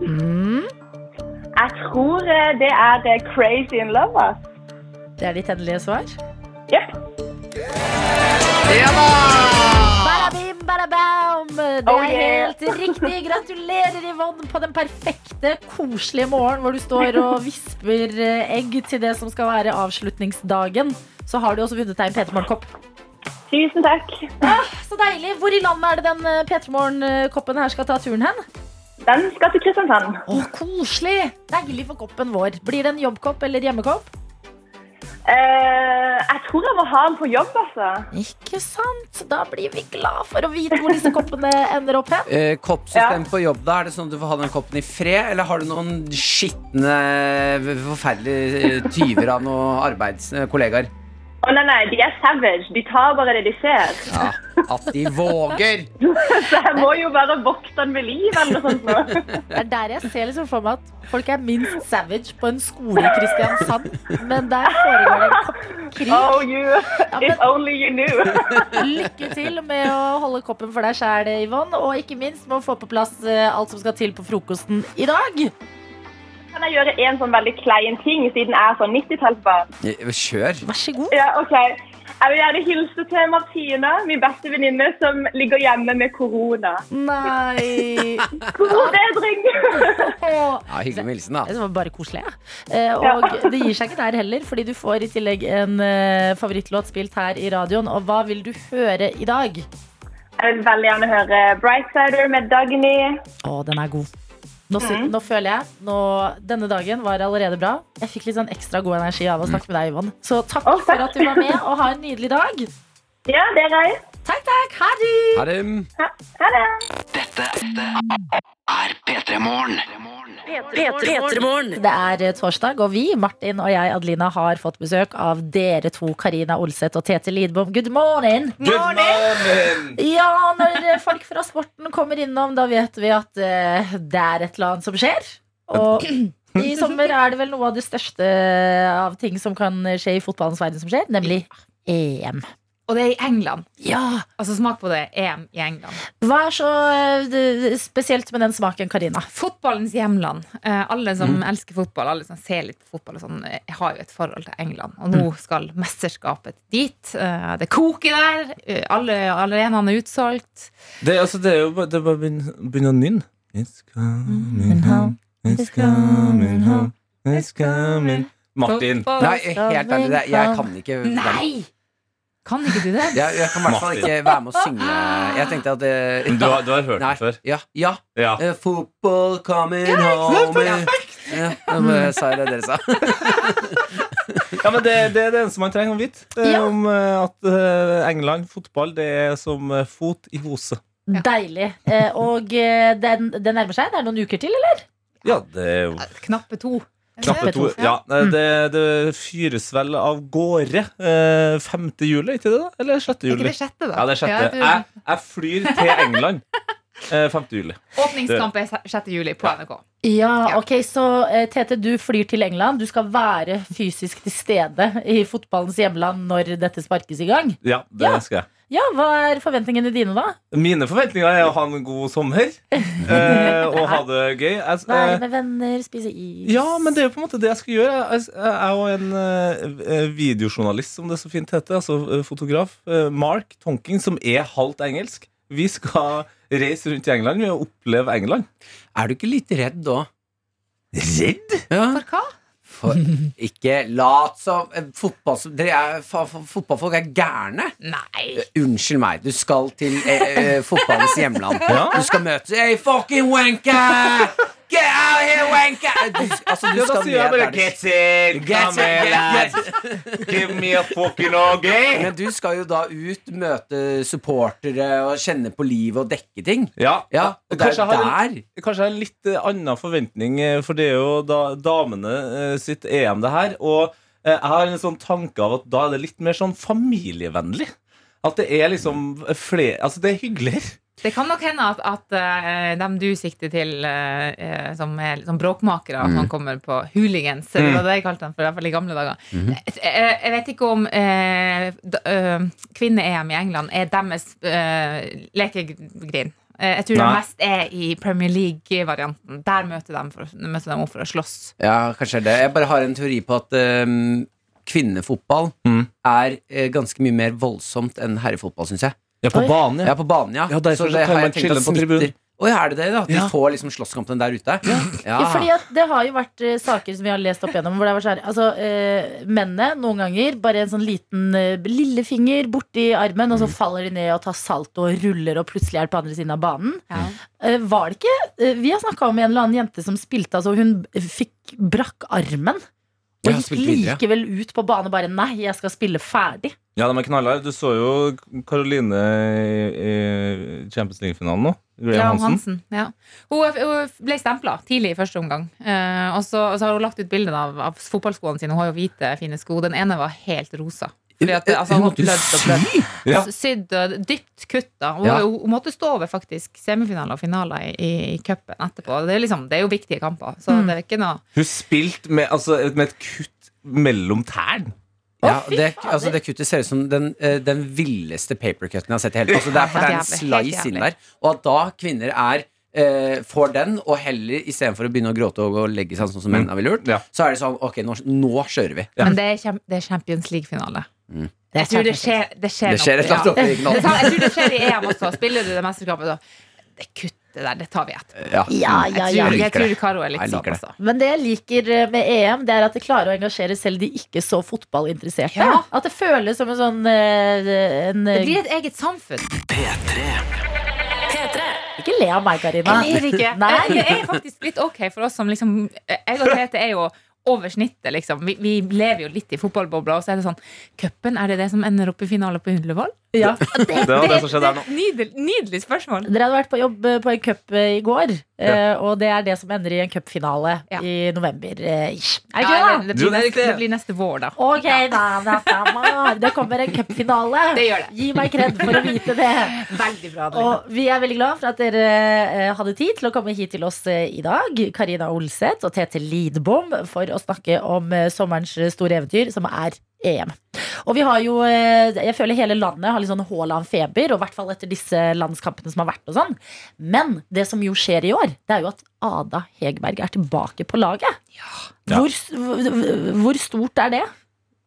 Mm. Jeg tror eh, det er The Crazy in Love. ass. Det er ditt endelige svar. Ja. Barabim, barabam. Det Oh, er helt riktig. Gratulerer, Yvonne, på den perfekte, koselige morgen hvor du står og (laughs) visper eh, egg til det som skal være avslutningsdagen. Så har du også vunnet deg en P3 Morgen-kopp. Tusen takk. Så deilig. Hvor i landet er det den eh, P3 Morgen-koppen her skal ta turen hen? Den skal til Kristiansand. Å, koselig. Deilig for koppen vår. Blir det en jobbkopp eller hjemmekopp? Eh, jeg tror jeg må ha den på jobb, altså. Ikke sant? Da blir vi glad for å vite hvor disse koppene (laughs) ender opp hen. Eh, koppsystem på jobb, da? Er det sånn at du får ha den koppen i fred? Eller har du noen skitne, forferdelige eh, tyver av noen arbeidskollegaer? Å nei, nei, de er savage. De tar bare det de ser. Ja, at de våger! (laughs) Så jeg må jo bare vokte den ved liv eller noe sånt. nå. (laughs) Det er der jeg ser liksom for meg at folk er minst savage på en skole i Kristiansand. Men der foregår det en koppkrig. Oh, you. men- If only you knew. (laughs) Lykke til med å holde koppen for deg sjæl, Yvonne. Og ikke minst med å få på plass eh, alt som skal til på frokosten i dag. Kan jeg gjøre en sånn veldig klein ting, siden jeg er sånn 90-tallsbarn? Eh, Kjør. Vær så god. Ja, ok. Jeg vil gjerne hilse til Martina, min beste venninne, som ligger hjemme med korona. Nei. (laughs) God bedring! Ja, Hyggelig med hilsen, da. Det var bare koselig. Ja. Og og det gir seg ikke der heller, fordi du får i tillegg en eh, favorittlåt spilt her i radioen. Og hva vil du høre i dag? Jeg vil veldig gjerne høre Brightsider med Dagny. Å, den er god. Nå, mm. nå føler jeg nå, Denne dagen var allerede bra. Jeg fikk litt sånn ekstra god energi av å snakke med deg, Yvonne. Så takk oh, takk. for at du var med, og ha en nydelig dag. Ja, det er jeg. Takk, takk. Ha det. Ha det. Ha det. Dette er P3 Morgen. Det er eh, torsdag, og vi, Martin og jeg, Adelina, har fått besøk av dere to, Karina Olseth og Tete Lidbom. Good morning! Ja, når eh, folk fra sporten kommer innom, da vet vi at uh, det er et eller annet som skjer. Og (clears throat) i sommer er det vel noe av det største av ting som kan skje i fotballens verden som skjer, nemlig EM. Og det er i England. Ja! Altså Smak på det. EM i England. Hva er så eh, spesielt med den smaken, Karina? Fotballens hjemland. Eh, alle som elsker fotball, alle som ser litt på fotball, og sånn, eh, har jo et forhold til England. Og nå skal mesterskapet dit. Eh, det koker der. Eh, alle arenaene er utsolgt. Det, altså, det er jo bare, det er bare å begynne begynne å nynne. It's coming home, it's coming home, it's coming Martin. Nei, helt ærlig, det- jeg kan ikke Nei! Kan ikke du det? (laughs) Jeg, jeg kan i hvert fall ikke være med å synge. Jeg tenkte at det, Du har, du har hørt Nei, den før? Ja. ja. Ja. Uh, Football coming home Ja, Nå jeg sa jeg det dere sa. (laughs) Ja, men det, det er det eneste man trenger å vite. eh, Ja. Om eh, at eh, England, fotball, det er som eh, fot i hose. Deilig. Eh, og det, det nærmer seg? Det er noen uker til, eller? Ja, det er jo Knappe to. Knappe to. Ja, det, det fyres vel av gårde eh, 5. juli, ikke det? da? Eller 6. Er ikke det 6., da? Ja, det er 6. Ja, Jeg, jeg flyr til England (laughs) eh, 5. juli. Åpningskamp er 6. juli på NRK. Ja, ok, Så eh, Tete, du flyr til England. Du skal være fysisk til stede i fotballens hjemland når dette sparkes i gang. Ja, det Ja. skal jeg. Ja, Hva er forventningene dine, da? Mine forventninger er å ha en god sommer (laughs) eh, og ha det gøy. Jeg, Være eh, med venner, spise is? ja, men det er jo på en måte det jeg skal gjøre. Jeg, jeg er jo en eh, videojournalist, som det så fint heter. Altså eh, fotograf. eh, Mark Tonking, som er halvt engelsk. Vi skal reise rundt i England med å oppleve England. Er du ikke litt redd da? Redd? Ja. For hva? For, (laughs) ikke lat som eh, fotball, er, Fotballfolk er gærne. Nei. Eh, Unnskyld meg, du skal til eh, eh, fotballens hjemland. (laughs) Ja. Du skal møte Hey, fucking wanker! Get out here, wanker! Altså, du Ja, skal sier jeg ned bare der Get it! Get Come here, Give me a fucking okay! Men du skal jo da ut, møte supportere og kjenne på livet og dekke ting. Ja, Ja, og det Kanskje er jeg har en- der. Kanskje jeg har en litt eh, annen forventning, eh, for det er jo da damene eh, sitt EM, det her. Og eh, jeg har en sånn tanke av at da er det litt mer sånn familievennlig. At det er liksom flere Altså, det er hyggeligere. Det kan nok hende at, at eh, dem du sikter til, eh, eh, som er som bråkmakere, Mm. som kommer på hooligans, det var det jeg kalte dem for, i hvert fall i gamle dager. Mm. jeg, jeg- jeg vet ikke om eh, kvinne-EM i England er deres eh, lekegrind. Eh, jeg tror Nei. det mest er i Premier League-varianten. Der møter de, for, møter de opp for å slåss. Ja, kanskje det. Jeg bare har en teori på at um, kvinnefotball Mm. er ganske mye mer voldsomt enn herrefotball, syns jeg. Ja, på banen, Ja, på banen, ja. Ja, derfor Så det har jeg tenkt at på smitter- Å er det det? da? At de Ja. får liksom slåsskampen der ute? Ja. Ja, fordi at det har jo vært uh, saker som vi har lest opp gjennom hvor det var sånn Altså, uh, mennene noen ganger bare en sånn liten uh, lillefinger borti armen, og så faller de ned og tar salto og ruller og plutselig er på andre siden av banen. Uh, var det ikke eh, Vi har snakka om en eller annen jente som spilte, altså hun fikk brakk armen. Og gikk ja. likevel ut på bane bare Nei, jeg skal spille ferdig. Ja, de er knallharde. Du så jo Karoline i, i Champions League-finalen nå. Graham Ja, Hansen. Hansen. Ja. Hun, hun ble stempla tidlig i første omgang. Eh, og, så, og så har hun lagt ut bilde av, av fotballskoene sine. Hun har jo hvite, fine sko. Den ene var helt rosa. Fordi at, altså, Hun måtte blødd og blødd. Ja. Sydd og dypt kutta. Hun, Ja. hun måtte stå over faktisk semifinaler og finaler i, i, i cupen etterpå. Det er, liksom, det er jo viktige kamper. Så Mm. det er ikke noe Hun spilte med, altså, med et kutt mellom tærne. Ja, det, altså det kuttet ser ut som den, eh, den villeste papercutten jeg har sett i hele Altså Det er for det er en slice inn der. Og at da kvinner er eh, får den, og heller istedenfor å begynne å gråte og og legge seg sånn som mennene ville gjort, Ja. så er det sånn Ok, nå, nå kjører vi. Men det er, kjem- det er Champions League-finale. Mm. Jeg tror det skjer, det skjer, Det skjer et eller annet ja. Jeg tror det skjer i EM også. Spiller du det mesterskapet, da Det kuttet der, det tar vi etterpå. Ja. Ja, ja, Jeg tror, Jeg tror. Karo er litt sånn, også. det. Men det jeg liker eh, med EM, det er at det klarer å engasjere selv de ikke så fotballinteresserte. Ja. At det føles som en sånn eh, en, Det blir et eget samfunn. Ikke le av meg, Karina. Jeg ler ikke. Nei. Det er faktisk litt ok for oss som liksom Jeg og Tete er jo over snittet, liksom. Vi, vi lever jo litt i fotballbobla, og så er det sånn Cupen, er det det som ender opp i finale på Ullevål? Ja. (laughs) Det var det som skjedde her nå. Nydelig, nydelig spørsmål. Dere hadde vært på jobb eh, på en cup eh, i går, ja. og det er det som ender i en cupfinale Ja. i november. eh. Er det Ja, det? det, blir neste, det blir neste vår, da. Ok, da, da, da, da. Det kommer en cupfinale. (laughs) Det det. Gi meg kred for å vite det. (laughs) Veldig bra. Og vi er veldig glad for at dere eh, hadde tid til å komme hit til oss eh, i dag. Karina Olseth og Tete Lidbom for å snakke om eh, sommerens store eventyr, som er EM. Og vi har jo eh, Jeg føler hele landet har litt sånn Haaland-feber, og i hvert fall etter disse landskampene som har vært og sånn. Men det som jo skjer i år, det er jo at Ada Hegerberg er tilbake på laget. Hvor, hvor, hvor stort er det?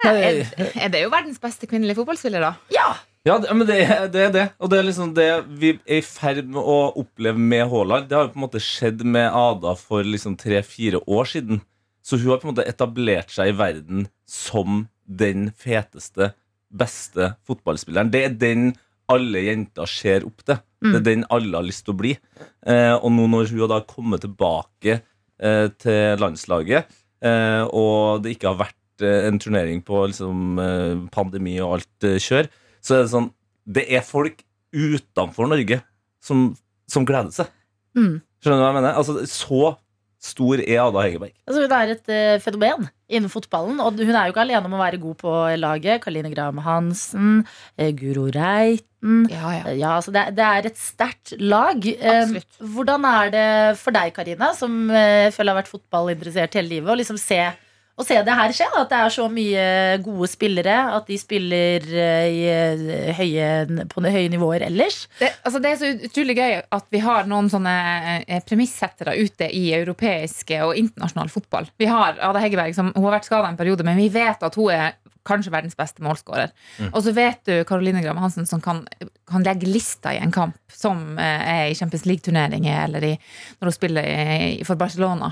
er, er det jo verdens beste kvinnelige fotballspiller, da? Ja! Ja, men det, er- det er det. Og det er liksom det vi er i ferd med å oppleve med Haaland. Det har jo på en måte skjedd med Ada for liksom tre-fire år siden. Så hun har på en måte etablert seg i verden som den feteste, beste fotballspilleren. Det er den alle jenter ser opp til. Det er den alle har lyst til å bli. Eh, og nå når hun har da kommet tilbake eh, til landslaget, eh, og det ikke har vært eh, en turnering på liksom, eh, pandemi og alt eh, kjør, så er det sånn Det er folk utenfor Norge som, som gleder seg. Mm. Skjønner du hva jeg mener? Altså, så stor er Ada Hegerberg. Altså, hun er et uh, fenomen innen fotballen. Og hun er jo ikke alene om å være god på laget. Karline Graham Hansen, uh, Guro Reiten. Ja, ja. Ja, altså det, det er et sterkt lag. Hvordan er det for deg, Karine, som føler har vært fotballinteressert hele livet, å liksom se, å se det her skje? At det er så mye gode spillere, at de spiller eh, eh, høye, på høye nivåer ellers. Det, altså det er så utrolig gøy at vi har noen sånne eh, premissettere ute i europeisk og internasjonal fotball. Vi har Ada Hegerberg, som hun har vært skada en periode, men vi vet at hun er kanskje verdens beste målskårer. Og så vet du Caroline Graham Hansen som kan, kan legge lista i en kamp, som eh, er i Champions League-turneringer eller i, når hun spiller i, for Barcelona.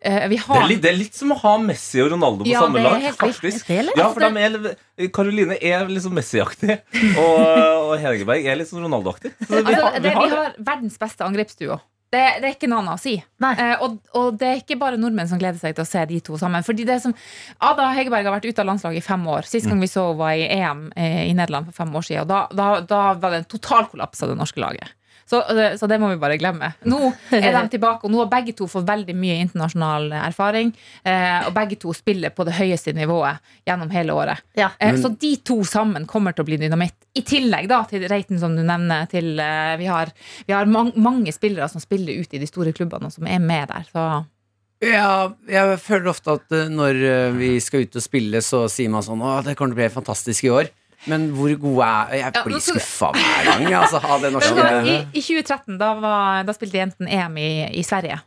Eh, vi Det er, litt, det er litt som å ha Messi og Ronaldo på Ja, samme lag. faktisk. Ja, for de er, Karoline er liksom Messi-aktig, (laughs) og, og Hegerberg er sånn Ronaldo-aktig. Så vi Altså, har- vi vi har verdens beste angrepsduo. Det, det er ikke noe annet å si. Eh, og, og det er ikke bare nordmenn som gleder seg til å se de to sammen. Fordi det som Ada Hegerberg har vært ute av landslaget i fem år. Sist Mm. gang vi så henne var i EM eh, i Nederland for fem år siden. Og da, da, da var det en totalkollaps av det norske laget. Så, så det må vi bare glemme. Nå er de tilbake, og nå har begge to fått veldig mye internasjonal erfaring. Eh, og begge to spiller på det høyeste nivået gjennom hele året. Ja. Eh, så de to sammen kommer til å bli dynamitt. I tillegg da til Reiten, som du nevner. Til, eh, vi har, vi har man, mange spillere som spiller ute i de store klubbene, og som er med der. Så Ja, jeg føler ofte at når vi skal ut og spille, så sier man sånn Å, det kommer til å bli fantastisk i år. Men hvor gode er Jeg blir ja, skuffa hver gang, altså, av det (laughs) norske I, I 2013 da, var, da spilte jentene EM i, i Sverige.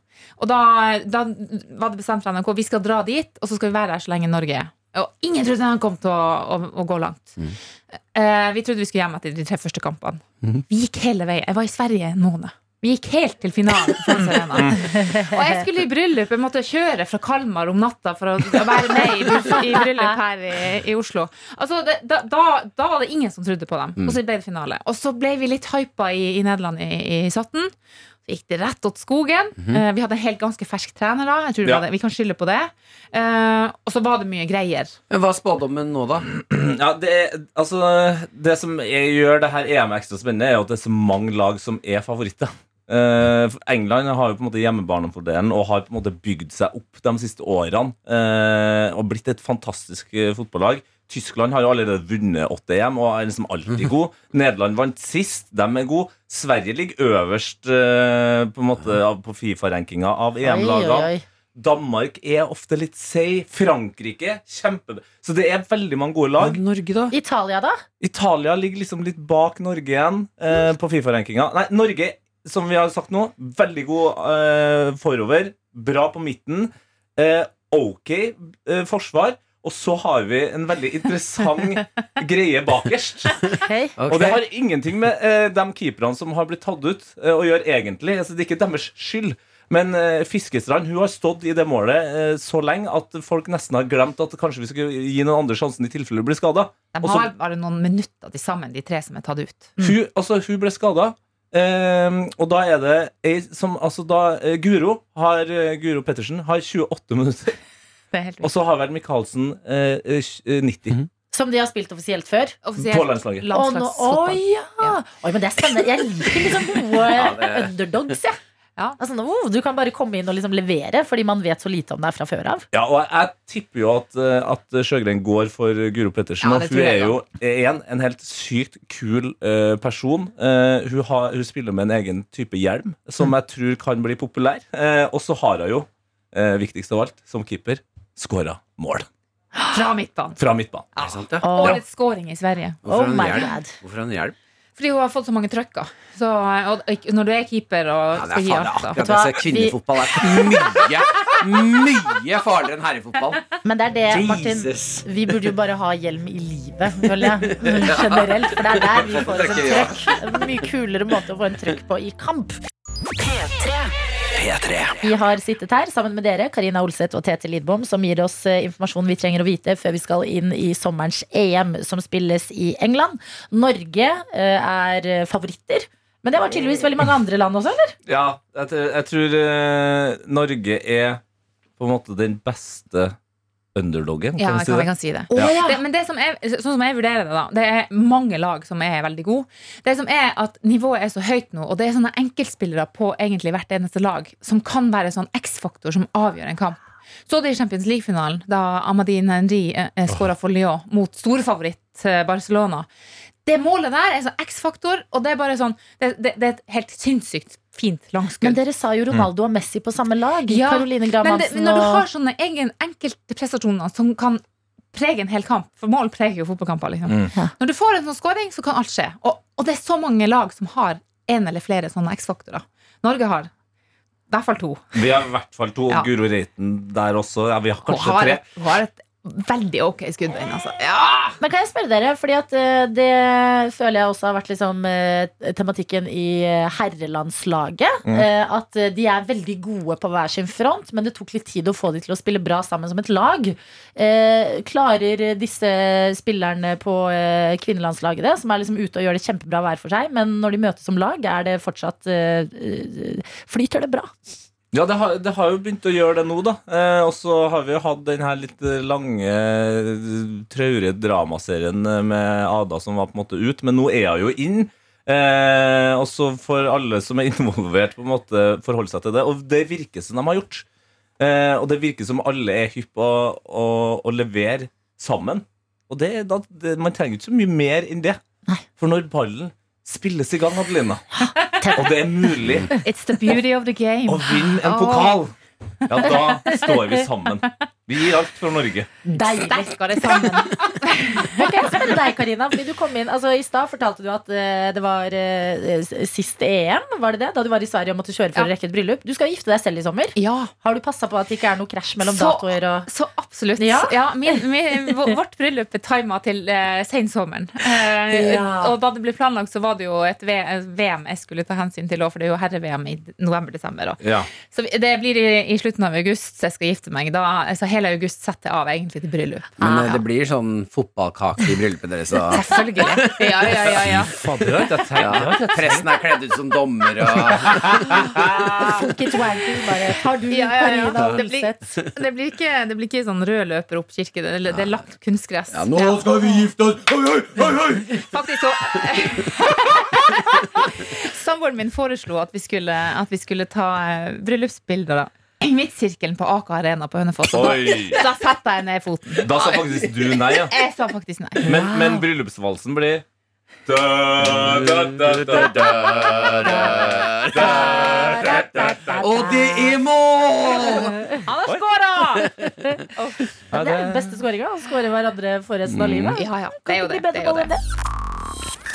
Og da, da var det bestemt fra NRK vi skal dra dit, og så skal vi være der så lenge Norge er. Og ingen trodde han kom til å, å, å gå langt. Eh, vi trodde vi skulle hjem etter de tre første kampene. Vi gikk hele veien. Jeg var i Sverige en måned. Vi gikk helt til finalen på Friends Arena. (laughs) Og jeg skulle i bryllup. Jeg måtte kjøre fra Kalmar om natta for å være med i, i bryllup her i, i Oslo. Altså, det, da, da, da var det ingen som trodde på dem. Og så ble det finale. Og så ble vi litt hypa i, i Nederland i, i 17. Så gikk det rett åt skogen. Eh, vi hadde en helt ganske fersk trener da. Jeg tror Ja. Vi kan skylde på det. Eh, og så var det mye greier. Hva er spådommen nå, da? (clears throat) Ja, det, altså, det som gjør det her EM ekstra spennende, er jo at det er så mange lag som er favoritter. Eh, for England har jo på en måte hjemmebarnefordelen og har på en måte bygd seg opp de siste årene. Uh, og blitt et fantastisk eh, fotballag. Tyskland har jo allerede vunnet 8-EM og er liksom alltid (laughs) god. Nederland vant sist, de er gode. Sverige ligger øverst uh, på, en måte, av- på Fifa-rankinga av EM-lagene. Danmark er ofte litt seig. Frankrike kjempe... Så det er veldig mange gode lag. Norge, da? Italia, da? Italia ligger liksom litt bak Norge igjen eh, på Fifa-rankinga. Nei, Norge, som vi har sagt nå, veldig god eh, forover. Bra på midten. Eh, ok eh, forsvar. Og så har vi en veldig interessant (laughs) greie bakerst. Okay. Og det har ingenting med eh, de keeperne som har blitt tatt ut, eh, å gjøre, egentlig. Altså, det er ikke deres skyld. Men eh, Fiskestrand hun har stått i det målet så lenge at folk nesten har glemt at kanskje vi skal gi noen andre sjansen i tilfelle hun blir skada. De har bare noen minutter til sammen, de tre som er tatt ut. Hun, altså, hun ble skada. Og da er det ei som altså da, eh, Guro, har, eh, Guro Pettersen har 28 minutter. (laughs) Det er helt Og så har vel Michaelsen eh, eh, 90 Som de har spilt offisielt før? Offisielt på landslaget. Å, nå, landslagsfotball. oi, ja. Oi, men det er spennende. Jeg liker liksom gode underdogs, jeg. Ja. Altså, nå, du kan bare komme inn og liksom levere, fordi man vet så lite om deg fra før av. Ja, og jeg, tipper jo at, eh, at Sjøgren går for Guro Pettersen. Ja, og hun er jo en, en helt sykt kul uh, person. Uh, hun, har, hun spiller med en egen type hjelm som jeg tror kan bli populær. Uh, og så har hun jo, eh, viktigst av alt, som keeper, skåra mål Fra midtbanen. fra midtbanen. Ja? Og litt scoring i Sverige. Oh Hvorfor har hun my hjelm? Fordi hun har fått så mange trøkker. Så, og, og, når du er keeper og Ja, det skal er gi faen da. akkurat det. Så kvinnefotball er mye, mye farligere enn herrefotball. Men det er det, Martin. Jesus. Vi burde jo bare ha hjelm i livet, føler jeg. Generelt. For det er der vi får oss en trøkk. En mye kulere måte å få en trøkk på i kamp. P3. Vi har sittet her sammen med dere, Karina Olseth og Tete Lidbom, som gir oss eh, informasjon vi trenger å vite før vi skal inn i sommerens EM, som spilles i England. Norge eh, er eh, favoritter. Men det var tydeligvis veldig mange andre land også, eller? Ja, jeg, tror- jeg tror Norge er på en måte den beste underdoggen. Ja, Kan vi si kan, det? kan si det. Ja. det men det som er, sånn som jeg vurderer det, da det er mange lag som er veldig gode. Det som er at nivået er så høyt nå, og det er sånne enkeltspillere på egentlig hvert eneste lag som kan være sånn X-faktor som avgjør en kamp. Så det i Champions League-finalen, da Amadine Henry eh, skåra for Lyon mot storfavoritt eh, Barcelona. Det målet der er sånn X-faktor, og det er bare sånn Det, det, det er et helt sinnssykt fint langskudd. Men dere sa jo Ronaldo og Messi på samme lag. Ja, Caroline Graham Men, det, når du har sånne egen enkelte prestasjoner som kan prege en hel kamp, for mål preger jo fotballkamper, liksom. Mm. Når du får en sånn scoring, så kan alt skje. Og, og det er så mange lag som har en eller flere sånne X-faktorer. Norge har i hvert fall to. Vi har i hvert fall to. Ja. Guro Reiten der også. Ja, vi har Hun kanskje har tre. hun har et veldig ok skuddbein, altså. Ja! Men kan jeg spørre dere, fordi at eh, det føler jeg også har vært liksom eh, tematikken i eh, herrelandslaget. Mm. eh, At de er veldig gode på hver sin front, men det tok litt tid å få de til å spille bra sammen som et lag. Eh, Klarer disse spillerne på kvinnelandslaget det, som er liksom ute og gjør det kjempebra hver for seg, men når de møtes som lag, er det fortsatt Flyter det bra? Ja, det har, det har jo begynt å gjøre det nå, da. Eh, og så har vi jo hatt den her litt lange, traurige dramaserien eh, med Ada som var på en måte ut, men nå er hun jo inn. Eh, og så får alle som er (laughs) involvert, på en måte forholde seg til det. Og det virker som de har gjort. Eh, og det virker som alle er hypp på å, å levere sammen. Og det, da, det, man trenger ikke så mye mer enn det. For når ballen spilles i gang, Adelina, (laughs) (laughs) og det er mulig It's the beauty of the game. å vinne en pokal, ja, da står vi sammen. Vi gir alt for Norge. Deilig. Sterkere sammen. (laughs) ok, jeg spørre deg, Karina? Fordi du kom inn, altså I stad fortalte du at eh, det var uh, siste EM, var det det? Da du var i Sverige og måtte kjøre for Ja. å rekke et bryllup. Du skal gifte deg selv i sommer. Ja. Har du passa på at det ikke er noe krasj mellom Så- datoer og Så absolutt. Ja. Ja. min, min, vårt bryllup er tima til uh, sensommeren. Uh, Ja. Og da det ble planlagt, så var det jo et VM jeg skulle ta hensyn til òg, for det er jo herre-VM i november-desember. Ja. Så det blir i, i slutten av august så jeg skal gifte meg. Da, så hele august setter jeg av egentlig til bryllup. Men ah, Ja. det blir sånn fotballkake i bryllupet deres. Og Selvfølgelig. Ja, ja, ja, ja. Presten er kledd ut som dommer og bare tar du, Ja, ja, ja. Det blir- Det blir ikke, det blir ikke sånn rød løper opp kirke. Det, det er lagt kunstgress. Ja, nå skal vi gifte oss! Oi, oi, oi, oi! Faktisk så (laughs) Samboeren min foreslo at vi skulle, at vi skulle ta eh, bryllupsbilder da i midtsirkelen på Aker Arena på Hønefoss. Da, da satte jeg ned foten. Da sa faktisk du nei, ja. Jeg sa faktisk nei. Men, men bryllupsvalsen blir og det er mål! Han har skåra! Det er den beste skåringa. Han skårer hverandre for resten av mm. livet. Ja, ja. Det er jo det. det, er jo det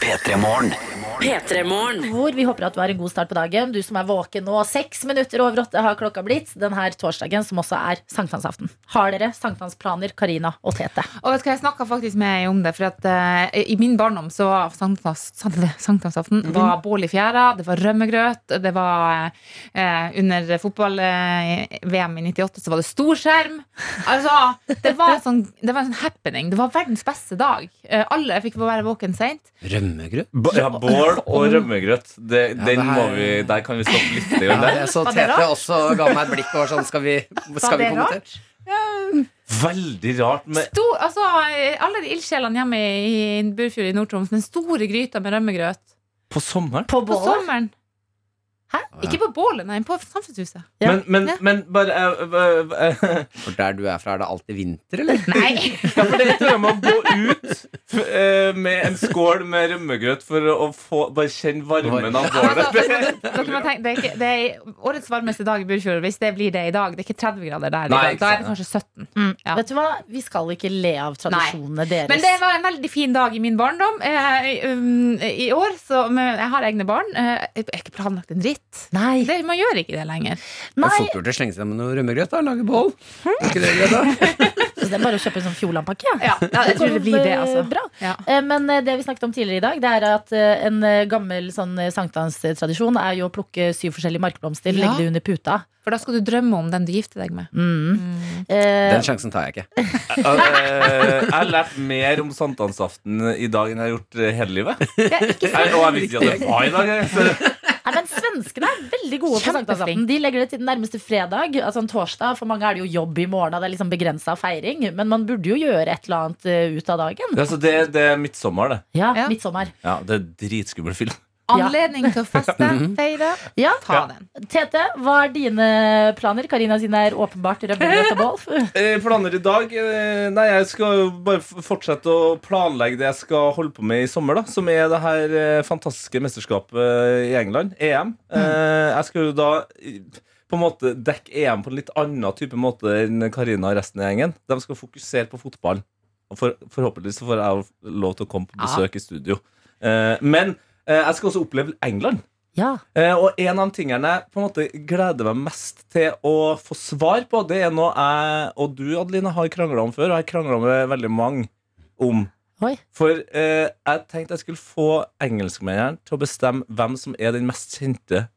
det. P3morgen. P3morgen. Hvor vi håper at du har en god start på dagen. Du som er våken nå. Seks minutter over åtte har klokka blitt denne torsdagen, som også er sankthansaften. Har dere sankthansplaner, Karina og Tete? Og vet du hva, Jeg snakka faktisk med ei om det. For at uh, I min barndom så var sankthans, sankthansaften Mhm. var bål i fjæra, det var rømmegrøt, det var uh, Under fotball-VM i 98 så var det storskjerm. Altså, det var, en sånn, det var en sånn happening. Det var verdens beste dag. Uh, alle fikk være våken seint. Rømmegrøt? B Ja, bål og (laughs) rømmegrøt. Det, Ja, den det her- må vi, der kan vi stoppe litt. Ja, der. jeg så Tete også ga meg et blikk og sånn Skal vi, skal vi kommentere? Veldig rart. Med, Sto, altså, alle de ildsjelene hjemme i, i Burfjord i Nord-Troms, den store gryta med rømmegrøt. på sommeren. På På sommeren. Hæ? Ikke på bålet, nei, på Samfunnshuset. Ja. Men, men, Ja. men bare eh, eh, eh, For der du er fra, er det alltid vinter, eller? Nei! (laughs) Ja, for det er jeg må gå ut f eh, med en skål med rømmegrøt for å, få, bare kjenne varmen av Altså, bålet. dere må tenke, det, er ikke, det er årets varmeste dag i Burfjord. Hvis det blir det i dag, det er ikke 30 grader der. i Nei, dag. Da er det kanskje 17. Ja. Vet du hva? Vi skal ikke le av tradisjonene deres. Men det var en veldig fin dag i min barndom. Eh, um, I år, så men Jeg har egne barn. Eh, Jeg har ikke planlagt en dritt. Nei. Det, man gjør ikke det lenger. Nei. gjort å slenge seg med noe rømmegrøt. og Lage bål. Er ikke det greit, da? (laughs) Så det er bare å kjøpe en sånn Fjordland-pakke. Ja, jeg tror det blir det, altså. Bra. Ja. Eh, Men eh, det vi snakket om tidligere i dag, det er at eh, en gammel sånn sankthanstradisjon er jo å plukke syv forskjellige markblomster, Ja. legge det under puta. For da skal du drømme om den du gifter deg med. Mm. Mm. Den sjansen tar jeg ikke. (laughs) Eh, jeg har lært mer om sankthansaften i dag enn jeg har gjort hele livet. Jeg, og jeg visste ikke at det var i dag. Så- Nei, men Svenskene er veldig gode på sankthansaften. De legger det til den nærmeste fredag, altså en torsdag. For mange er det jo jobb i morgen, og det er liksom begrensa feiring. Men man burde jo gjøre et eller annet eh, ut av dagen. Altså, det, det er midtsommer, det. Ja, Ja. midtsommer. Ja, det er dritskummel film. Anledning til å feste, (laughs) feire. Ja. Ta den. Tete, hva er dine planer? Karina sine er åpenbart rømmegrøt og bål. Eh, planer i dag? Eh, nei, jeg skal bare fortsette å planlegge det jeg skal holde på med i sommer, da. Som er det her eh, fantastiske mesterskapet i England, EM. Eh, jeg skal jo da på en måte dekke EM på en litt annen type måte enn Karina og resten av gjengen. De skal fokusere på fotballen. For, forhåpentligvis får jeg lov til å komme på Ja. besøk i studio. Eh, men jeg skal også oppleve England. Ja. Eh, og en av tingene jeg på en måte gleder meg mest til å få svar på, det er noe jeg og du, Adeline, har krangla om før, og jeg krangla med veldig mange om. Oi. For eh, jeg tenkte jeg skulle få engelskmennene til å bestemme hvem som er den mest kjente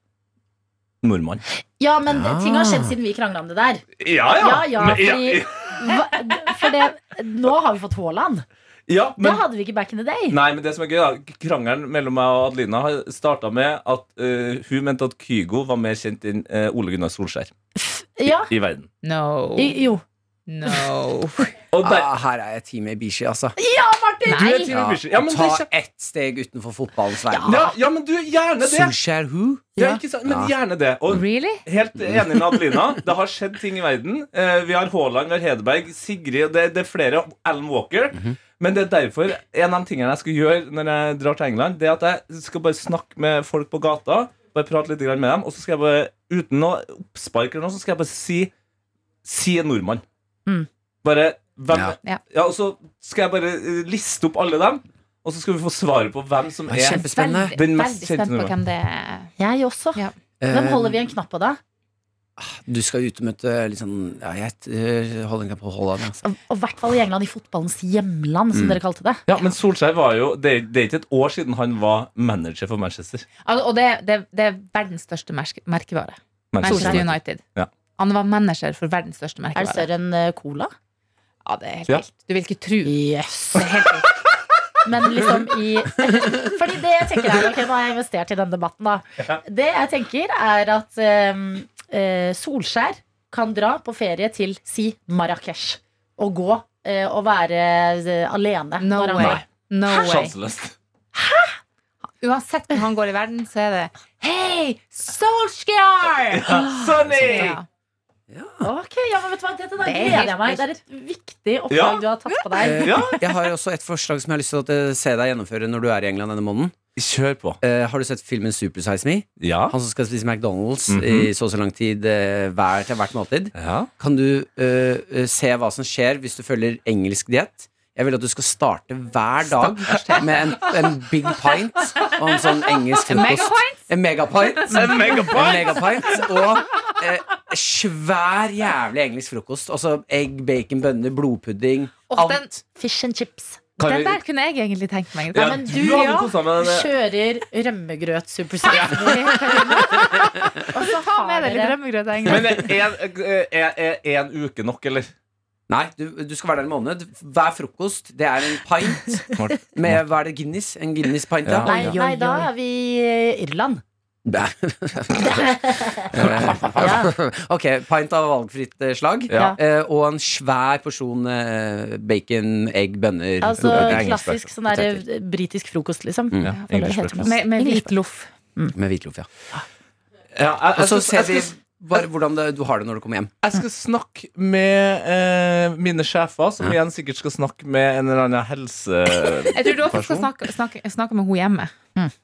nordmannen. ja, men Ja. ting har skjedd siden vi krangla om det der. Ja, Ja, ja, ja fordi hva, For det, nå har vi fått Haaland. Ja, Det hadde vi ikke back in the day. Nei, men det som er gøy da Krangelen mellom meg og Adelina har starta med at uh, hun mente at Kygo var mer kjent enn uh, Ole Gunnar Solskjær Ja, i verden. No. i- jo. No. (laughs) Og der, Ah, her er jeg team Ibishi, altså. Ja, Martin! du er Team Ja, Ibishi. Ja, men ta ikke... ett steg utenfor fotballens verden. ja, ja, men du, gjerne det! Solskjær who? Ja, ikke sant? Men gjerne det. Og Really? helt enig med Adelina. Det har skjedd ting i verden. Uh, vi har Haaland, vi har Hedeberg, Sigrid det, det er flere. Alan Walker. Men det er derfor en av de tingene jeg skal gjøre når jeg drar til England, Det er at jeg skal bare snakke med folk på gata. Bare prate litt med dem Og så skal jeg bare, uten noe oppspark eller noe, så skal jeg bare si Si en nordmann. Mm. Bare hvem Ja. Ja. ja, Og så skal jeg bare eh, liste opp alle dem, og så skal vi få svaret på hvem som er Kjempespennende. Veldig, Den mest veldig kjente spent på hvem det er. Jeg også. Ja. Hvem Eh, holder vi en knapp på da? Du skal ut og møte litt sånn Ja, jeg eh, holder på Holland. Altså. Og i hvert fall i England, i fotballens hjemland, som Mm. dere kalte det. Ja, men Solskjær var jo Det, det er ikke et år siden han var manager for Manchester. Altså, og det, det, det er verdens største merke, merkevare. Manchester United. United. Ja. Han var manager for verdens største merkevare. Er det større enn eh, cola? Ja, det er helt Ja. Du vil ikke tro. Yes. Det er helt vilt. (laughs) Men liksom i Fordi det jeg tenker er Ok, nå har jeg investert i den debatten, da. Det jeg tenker, er at eh, eh, Solskjær kan dra på ferie til si Marrakech. Og gå eh, og være eh, alene. No når han way. går. No Sjanseløst. Hæ? Uansett hvor han går i verden, så er det Hei, Solskjær! (laughs) Sonny! Ja. Ok, ja, men vet du hva, Dette Det er gleder jeg meg. Det er et viktig oppdrag Ja. du har tatt på deg. Jeg har også et forslag som jeg har lyst til å se deg gjennomføre når du er i England denne måneden. Kjør på. Eh, har du sett filmen Super Size Me? Ja. Han som skal spise McDonald's Mhm. i så og så lang tid eh, hver til hvert måltid. ja. Kan du eh, se hva som skjer hvis du følger engelsk diett? Jeg vil at du skal starte hver dag med en, en big pint og en sånn engelsk frokost. En megapint. En megapint. Og eh, svær jævlig engelsk frokost. Altså egg, bacon, bønner, blodpudding. Og den- Fish and chips. Kan Den der kunne jeg egentlig tenkt meg. Ja, men du, du, ja. Kjører rømmegrøt superside. (laughs) Og så Ta med deg litt rømmegrøt. Men er, en uke nok, eller? Nei, du, du skal være der en måned. Hver frokost det er en pint med hva er det, Guinness? En Guinness-pint, ja. Nei, nei, da er vi i Irland. Bæ. (laughs) ok, pint av valgfritt eh, slag. Ja. Eh, og en svær porsjon eh, bacon, egg, bønner. Altså klassisk sånn der britisk frokost, liksom. Mm. Ja? Med, med hvitloff. Mm. Med hvitloff, ja. Ja, jeg, Og så jeg, skal, ser vi skal, bare hvordan det, du har det når du kommer hjem. jeg skal snakke med eh, mine sjefer, som igjen sikkert skal snakke med en eller annen helseperson. Jeg tror du også skal snakke, snakke, snakke med hun hjemme.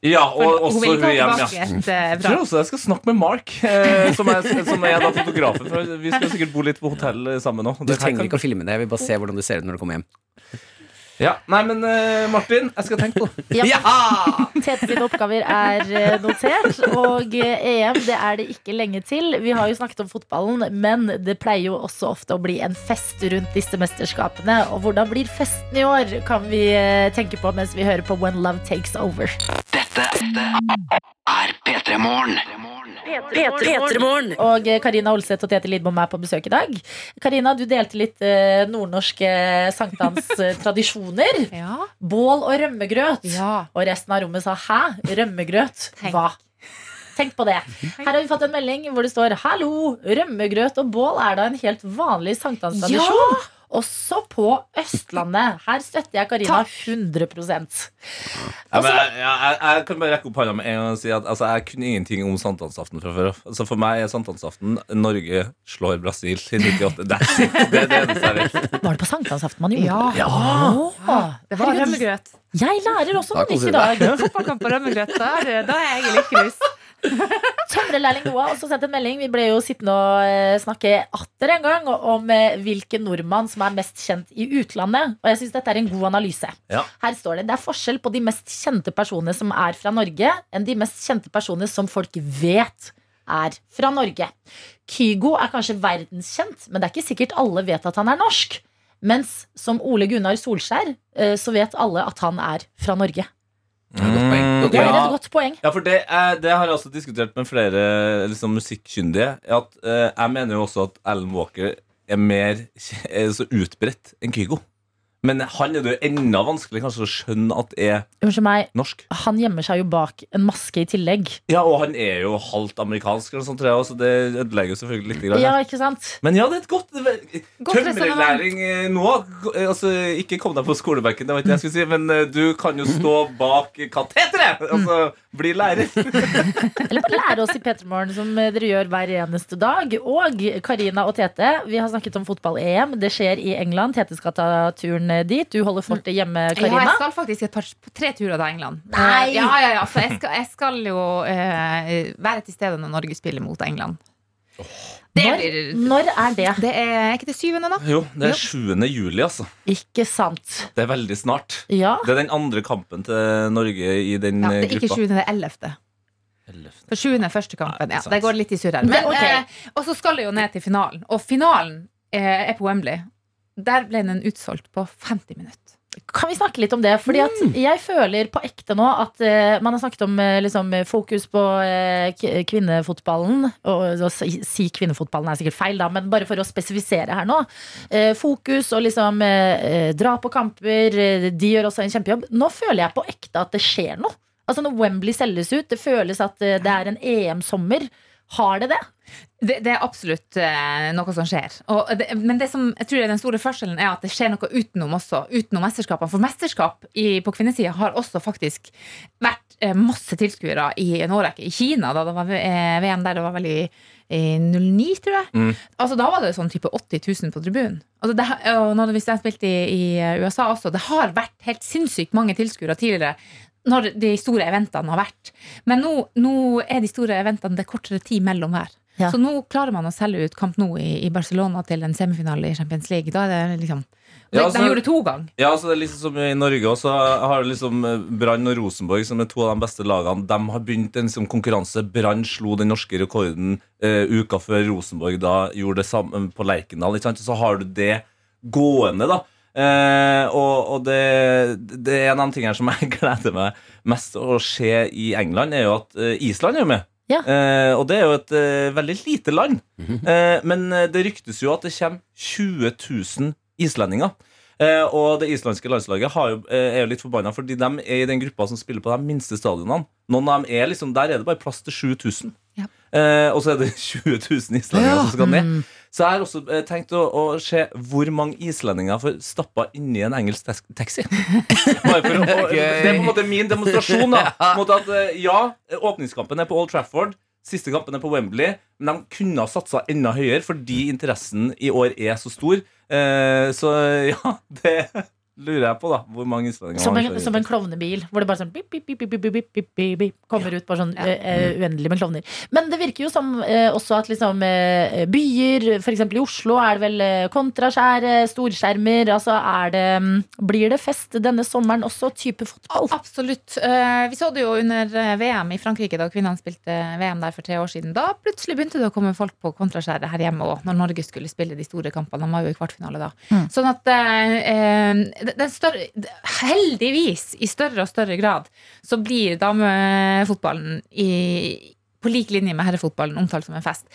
Ja, For og også hun vil hun ikke ha hjem, ja. tilbake et eh, Jeg tror også jeg skal snakke med Mark, eh, som, er, som er da fotografen. For vi skal sikkert bo litt på hotell sammen nå. Du trenger ikke å filme det. Jeg vil bare se hvordan du ser ut når du kommer hjem. Ja, Nei, men uh, Martin, jeg skal tenke på det. Ja. Tete sine oppgaver er eh, notert, og eh, EM det er det ikke lenge til. Vi har jo snakket om fotballen, men det pleier jo også ofte å bli en fest rundt disse mesterskapene. Og hvordan blir festen i år, kan vi tenke på mens vi hører på When Love Takes Over. Dette er P3 Morgen. Og eh, Karina Olseth og Tete Lidbom er på besøk i dag. Karina, du delte litt eh, nordnorske sankthanstradisjoner. (laughs) Ja. Bål og rømmegrøt. ja. Og resten av rommet sa 'hæ? Rømmegrøt? Hva?' Tenk på det. Her har vi fått en melding hvor det står 'Hallo! Rømmegrøt og bål er da en helt vanlig sankthanstradisjon'. Også på Østlandet. Her støtter jeg Karina 100% Ja, men jeg, jeg, jeg, jeg kan bare rekke opp hånda med en gang og si at altså, jeg kunne ingenting om sankthansaften fra før av. Altså, for meg er sankthansaften Norge slår Brasil i 98. That's it. Det er det eneste jeg vet. (laughs) Var det på sankthansaften man gjorde Ja. Åh, Det var rømmegrøt. Jeg lærer også noe nytt i dag. Fotballkamp på rømmegrøt, da er, da jeg i lykkehus. (laughs) Tømrerlærling Noah også sendt en melding. Vi ble jo sittende og eh, snakke atter en gang om eh, hvilken nordmann som er mest kjent i utlandet. Og jeg syns dette er en god analyse. Ja. Her står det det er forskjell på de mest kjente personene som er fra Norge, enn de mest kjente personene som folk vet er fra Norge. Kygo er kanskje verdenskjent, men det er ikke sikkert alle vet at han er norsk. Mens som Ole Gunnar Solskjær, eh, så vet alle at han er fra Norge. Godt poeng. Det er et godt poeng. Ja, for det, er, det har jeg også diskutert med flere liksom, musikkkyndige. At, uh, jeg mener jo også at Alan Walker er mer (laughs) er så utbredt enn Kygo. Men han er det jo enda vanskelig kanskje å skjønne at er meg, norsk. han gjemmer seg jo bak en maske i tillegg. Ja, Og han er jo halvt amerikansk, eller sånt, tror jeg, så det ødelegger jo selvfølgelig litt. Ja, ikke sant? Men ja, det er et godt Godt Tømrerlæring eh, nå. Altså, ikke kom deg på skolebenken, det var ikke det jeg skulle si, men eh, du kan jo stå bak kateteret! Altså, bli lærer. (laughs) Eller bare lære oss i P3morgen, som dere gjør hver eneste dag. Og Karina og Tete, vi har snakket om fotball-EM. Det skjer i England. Tete skal ta turen eh, dit. Du holder fortet hjemme, Ja, Karina. jeg skal faktisk et par, tre turer til England. Nei! Eh, Ja, ja, ja, for jeg skal, jeg skal jo uh, være til stede når Norge spiller mot England. Det Når, blir når er det? Det er ikke det syvende, da? Jo, det er 7. juli, altså. Ikke sant. Det er veldig snart. Ja. Det er den andre kampen til Norge i den Ja, eh, det er ikke 7., det er ellevte. Ellevte. For 7. er første kampen. Nei, Ja, det går litt i surr her. Men, Men, ok. eh, og så skal det jo ned til finalen. Og finalen eh, er på Wembley. Der ble den utsolgt på 50 minutter. Kan vi snakke litt om det? Fordi at jeg føler på ekte nå at uh, man har snakket om uh, liksom, fokus på uh, kvinnefotballen. Og og, si, kvinnefotballen er sikkert feil, da, men bare for å spesifisere her nå. Fokus og liksom dra på kamper. de gjør også en kjempejobb. Nå føler jeg på ekte at det skjer noe. Altså Når Wembley selges ut, det føles at det er en EM-sommer. Har det det? Det, det er absolutt eh, noe som skjer. Og det, men det som jeg tror er den store forskjellen er at det skjer noe utenom også. Utenom mesterskapene. For mesterskap i, på kvinnesida har også faktisk vært eh, masse tilskuere i en årrekke. I Kina, da det var eh, VM der det var vel i, i 09, tror jeg. Mm. Altså Da var det sånn type 80 000 på tribunen. Altså, det, og når hvis jeg spilte i, i USA også, det har vært helt sinnssykt mange tilskuere tidligere. Når de store eventene har vært. Men nå, nå er de store eventene det er kortere tid mellom hver. Ja. Så nå klarer man å selge ut Camp Nou i, i Barcelona til en semifinale i Champions League. Da er det liksom De, Ja, altså- de gjorde det to ganger. Ja, altså det er liksom som I Norge også har liksom eh, Brann og Rosenborg, som er to av de beste lagene, de har begynt en liksom, konkurranse. Brann slo den norske rekorden eh, uka før Rosenborg da gjorde det samme på Lerkendal. Så har du det gående, da. Eh, og og det, det er en av de tingene som jeg (laughs) gleder meg mest å se i England, er jo at eh, Island er jo med. Ja. Eh, og det er jo et eh, veldig lite land. Eh, men eh, det ryktes jo at det kommer 20 000 islendinger. Eh, og det islandske landslaget har jo, eh, er jo litt forbanna, fordi de er i den gruppa som spiller på de minste stadionene. Noen av dem er liksom, Der er det bare plass til 7000. Ja. Eh, og så er det (laughs) 20 000 islendinger som skal ned. Så jeg har også eh, tenkt å, å se hvor mange islendinger får stappa inni en engelsk taxi. (laughs) Bare for å, å, det er på en måte min demonstrasjon. da (laughs) mot at eh, Ja, åpningskampen er på Old Trafford. Siste kampen er på Wembley. Men de kunne ha satsa enda høyere fordi interessen i år er så stor. Eh, så (laughs) ja, det lurer jeg på, da. Hvor mange islendinger Som har en, som en klovnebil, hvor det bare sånn bip, bip, bip, bip, bip, bip, bip, bip, bip, kommer ut bare sånn Ja. eh, uendelig med klovner. Men det virker jo som uh, også at liksom uh, byer, f.eks. i Oslo, er det vel kontraskjær, storskjermer. Altså er det um, Blir det fest denne sommeren også, type fotball? Absolutt. Vi så det jo under VM i Frankrike, da kvinnene spilte VM der for tre år siden. Da plutselig begynte det å komme folk på kontraskjæret her hjemme òg, når Norge skulle spille de store kampene. De var jo i kvartfinale da. Mm. Sånn at større, Heldigvis, i større og større grad, så blir damefotballen i, på lik linje med herrefotballen omtalt som en fest.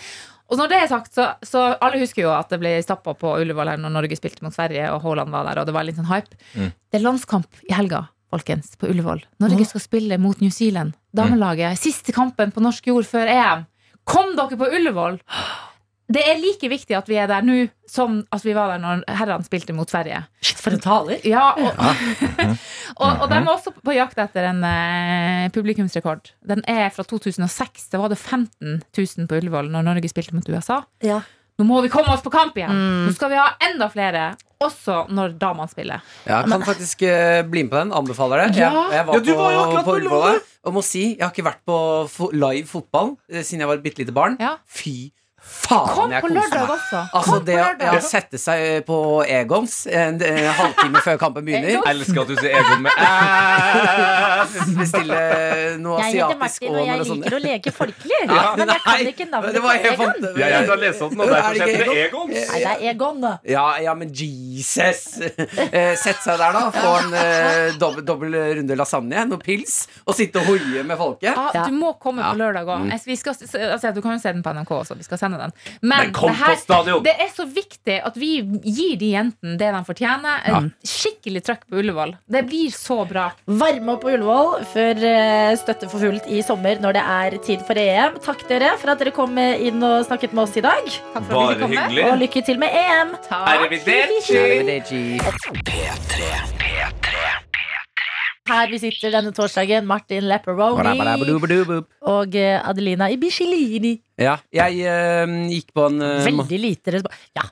Og når det er sagt, så, så alle husker jo at det ble stappa på Ullevål her når Norge spilte mot Sverige, og Haaland var der, og det var litt sånn hype. Mm. Det er landskamp i helga, folkens, på Ullevål. Norge skal spille mot New Zealand. Damelaget. Siste kampen på norsk jord før EM. Kom dere på Ullevål! Det er like viktig at vi er der nå som at vi var der når herrene spilte mot Sverige. Shit, for en taler! Ja, og, (laughs) og, og de er også på jakt etter en eh, publikumsrekord. Den er fra 2006. Da var det 15 000 på Ullevål når Norge spilte mot USA. Ja. Nå må vi komme oss på kamp igjen! Mm. Nå skal vi ha enda flere, også når damene spiller. Ja, jeg kan faktisk eh, bli med på den. Anbefaler det. Ja. Jeg, jeg var, Ja, du var jo akkurat på på Ullevål. Og må si jeg har ikke vært på live fotball eh, siden jeg var et bitte lite barn. Ja. Fy faen, Kom jeg på koser lørdag meg. også. Altså Kom det på lørdag. å sette seg på Egons en, en halvtime før kampen begynner. Jeg elsker at du sier Egon med æ. (laughs) Bestille noe Jeg heter asiatisk Martin, og jeg sånn. liker å leke folkelig. Ja, men jeg kan ikke navnet det var på Egon. fant- Ja, jeg skal lese opp nå. Er Derfor heter det Egon? Egons. Nei, det er Egon. Ja, ja, men Jesus! Eh, Sett seg der, da. Få en eh, dobbel, dobbel runde lasagne, noe pils, og sitte og hoie med folket. Ja, Ja. Du må komme på lørdag òg. Mm. Altså, du kan jo se den på NRK også. Vi skal sende den. Men, Men det, her, det er så viktig at vi gir de jentene det de fortjener. En Skikkelig trøkk på Ullevål. Det blir så bra. Varme opp på Ullevål før eh, støtte for fullt i sommer når det er tid for EM. Takk dere for at dere kom inn og snakket med oss i dag. For Bare hyggelig. Og lykke til med EM. Takk. Arrivederci. Arrivederci. Her vi sitter denne torsdagen, Martin Lepperoni og eh, Adelina Ibicilini. Ja, jeg eh, gikk på en uh, Veldig lite respons. Ja,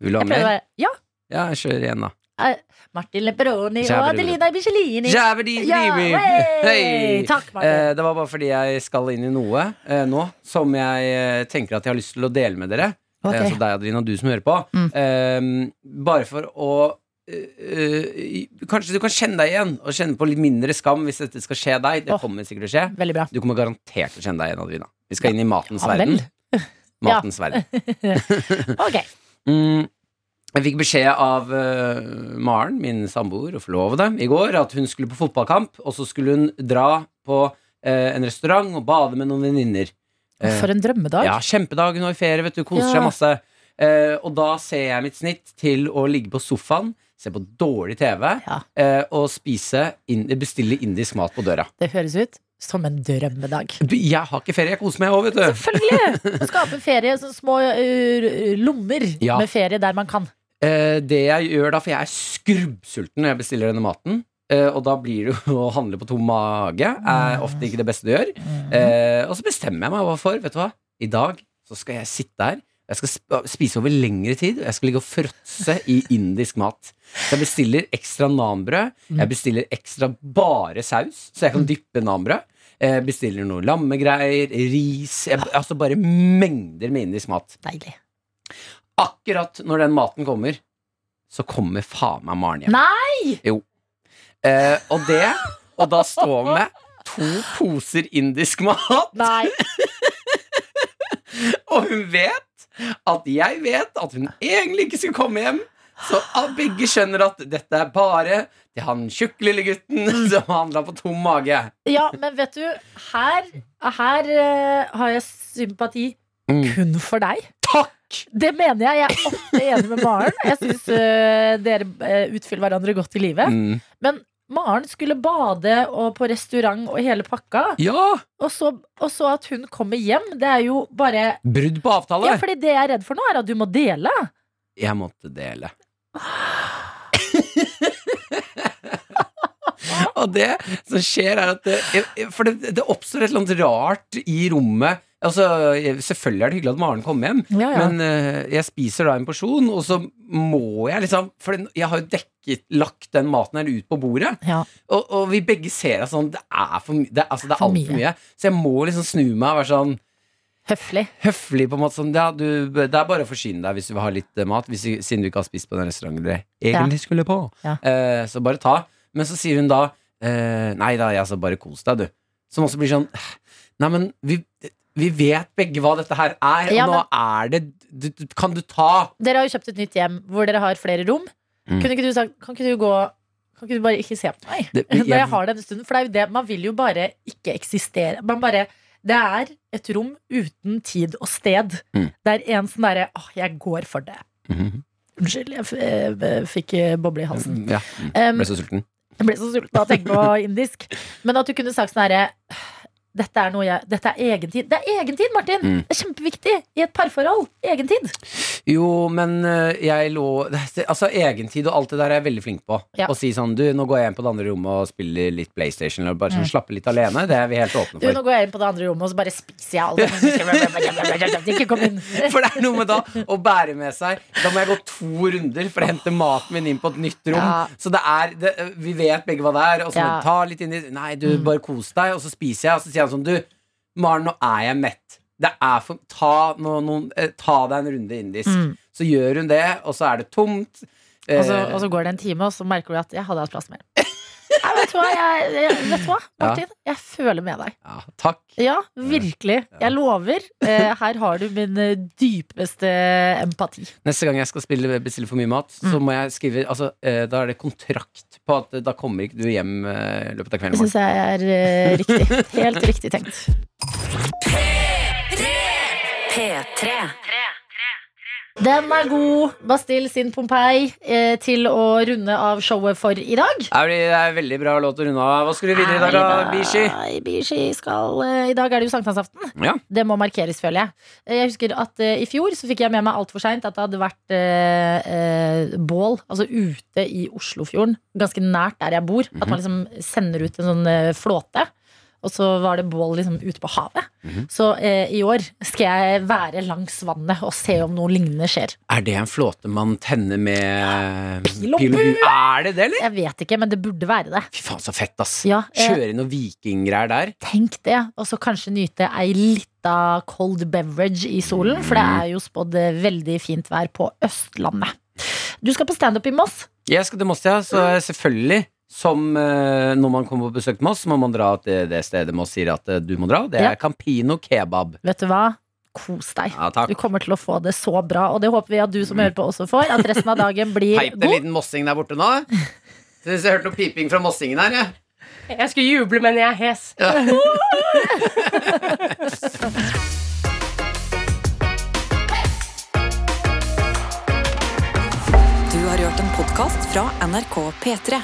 Vil du ha mer? Ja, Ja, jeg kjører igjen, da. Martin Lepperoni og Adelina Ibicilini. Ja, hey! Takk, Martin. Eh, det var bare fordi jeg skal inn i noe eh, nå som jeg eh, tenker at jeg har lyst til å dele med dere. Okay. Altså deg, Adelina, du som hører på. Mm. Bare for å eh, Kanskje du kan kjenne deg igjen, og kjenne på litt mindre skam hvis dette skal skje deg. Det Åh. kommer sikkert til å skje. Veldig bra. Du kommer garantert til å kjenne deg igjen, Adelina. Vi skal inn i matens Ja, verden. (laughs) Matens verden. (laughs) Ok. (laughs) Mm, jeg fikk beskjed av uh, Maren, min samboer og forlovede, i går at hun skulle på fotballkamp, og så skulle hun dra på uh, en restaurant og bade med noen venninner. Uh, For en drømmedag. ja, kjempedag. Hun har ferie, vet du, koser Ja. seg masse. Og da ser jeg mitt snitt til å ligge på sofaen, se på dårlig TV Ja. eh, og spise inn, bestille indisk mat på døra. Det høres ut som en drømmedag. Jeg har ikke ferie, jeg koser meg òg, vet du. Selvfølgelig! (laughs) Å skape ferie, sånne små uh, lommer Ja. med ferie der man kan. Eh, det jeg gjør da, for jeg er skrubbsulten når jeg bestiller denne maten, eh, og da blir det jo (laughs) å handle på tom mage, er ofte ikke det beste du gjør. Eh, og så bestemmer jeg meg hva for. Vet du hva? I dag så skal jeg sitte her. Jeg skal spise over lengre tid, og jeg skal ligge og fråtse i indisk mat. Så jeg bestiller ekstra nanbrød. Jeg bestiller ekstra bare saus, så jeg kan dyppe nanbrød. Jeg bestiller noe lammegreier, ris jeg, Altså bare mengder med indisk mat. Deilig. Akkurat når den maten kommer, så kommer faen meg Maren hjem. Nei! Jo. Eh, og det Og da står vi med to poser indisk mat, Nei. (laughs) og hun vet at jeg vet at hun egentlig ikke skal komme hjem. Så begge skjønner at dette er bare til han tjukke lille gutten (laughs) som handla på tom mage. Ja, men vet du, her, her uh, har jeg sympati Mm. kun for deg. Takk! Det mener jeg. Jeg er ofte enig med Maren. Jeg syns dere uh, utfyller hverandre godt i livet. Mm. Men Maren skulle bade og på restaurant og hele pakka. Ja! Og så, og så at hun kommer hjem, det er jo bare Brudd på avtale. Ja, fordi det jeg er redd for nå, er at du må dele. Jeg måtte dele. (laughs) Og det som skjer, er at det, For det, det oppstår et eller annet rart i rommet. Altså, Selvfølgelig er det hyggelig at Maren kommer hjem, Ja, ja. men uh, jeg spiser da en porsjon, og så må jeg liksom For jeg har jo dekket, lagt den maten her ut på bordet, Ja. og, og vi begge ser at sånn, det er for, det, altså, det er For mye. mye. Så jeg må liksom snu meg og være sånn Høflig. høflig på en måte sånn, ja, du, Det er bare å forsyne deg hvis du vil ha litt eh, mat, hvis, siden du ikke har spist på den restauranten du egentlig skulle på. Eh, så bare ta. Men så sier hun da uh, Nei da, jeg, altså, bare kos deg, du. Som også blir sånn Nei, men vi, vi vet begge hva dette her er, og Ja, nå er det du, du, Kan du ta Dere har jo kjøpt et nytt hjem hvor dere har flere rom. Mm. Kunne ikke du sagt Kan ikke du gå Kan ikke du bare ikke se på meg det, (laughs) når jeg har denne stunden? For det er jo det Man vil jo bare ikke eksistere. Man bare Det er et rom uten tid og sted. Mm. Det er en sånn derre Åh, jeg går for det. Mhm. Unnskyld, jeg f eh, fikk eh, boble i halsen. Ja, mm. Um, ble så sulten. Jeg ble så sulten av å tenke på indisk. (laughs) Men at du kunne sagt sånn herre dette er, noe jeg, dette er egentid. Det er egentid, Martin! Mm. Det er kjempeviktig i et parforhold. Egentid. Jo, men øh, jeg lå (laughs) Altså, egentid og alt det der er jeg veldig flink på. Ja. Å si sånn Du, nå går jeg inn på det andre rommet og spiller litt PlayStation, eller bare sånn slappe litt alene. Det er vi helt åpne for. Du, nå går jeg inn på det andre rommet, og så bare spiser jeg alt. (laughs) (laughs) Ikke kom inn. For det er noe med da å bære med seg Da må jeg gå to runder for å hente maten min inn på et nytt rom. Ja. Så det er det, Vi vet begge hva det er. Og så Ja. jeg ta litt inn i Nei, du, bare kos deg. Og så spiser jeg, og så sier han sånn Du, Maren, nå er jeg mett. Det for Ta, no, noen, eh, ta deg en runde indisk. Mm. Så gjør hun det, og så er det tomt. Og så, Eh, og så går det en time, og så merker du at jeg hadde hatt plass mer. Vet du hva, jeg, jeg, vet du hva Martin? Jeg føler med deg. ja, takk. Ja, virkelig. Jeg lover. Eh, her har du min eh, dypeste empati. Neste gang jeg skal spille, bestille for mye mat, så Mm. må jeg skrive altså, eh, Da er det kontrakt på at da kommer ikke du hjem i løpet av kvelden. Det syns jeg er riktig. Helt riktig tenkt. P3. P3. Den er god. Bastille sin Pompeii eh, til å runde av showet for i dag. Det er, det er veldig bra låt å runde av. Hva skal du videre i dag, da, Bishi? Bishi skal eh, I dag er det jo sankthansaften. Ja. Det må markeres, føler jeg. Eh, Jeg husker at eh, I fjor så fikk jeg med meg altfor seint at det hadde vært eh, bål altså ute i Oslofjorden, ganske nært der jeg bor. At man liksom sender ut en sånn flåte. Og så var det bål liksom ute på havet. Så eh, i år skal jeg være langs vannet og se om noe lignende skjer. Er det en flåte man tenner med Pil og bue! Er det det, eller? Jeg vet ikke, men det burde være det. Fy faen, så fett, ass. Ja, eh, Kjøre noen vikinggreier der. Tenk det, og så kanskje nyte ei lita cold beverage i solen, for det er jo spådd eh, veldig fint vær på Østlandet. Du skal på standup i Moss. Jeg skal til Moss, ja, så selvfølgelig. Som eh, når man kommer på besøk til Moss, må man dra til det stedet Moss sier at eh, du må dra. Det Ja. er Campino kebab. Vet du hva? Kos deg. Ja, takk. Du kommer til å få det så bra, og det håper vi at du som hører på også får. At resten av dagen blir Peip en liten mossing der borte nå. Syns jeg hørte noe piping fra mossingen her. jeg. Jeg skulle juble, men jeg er hes. (laughs) Du har hørt en podkast fra NRK P3.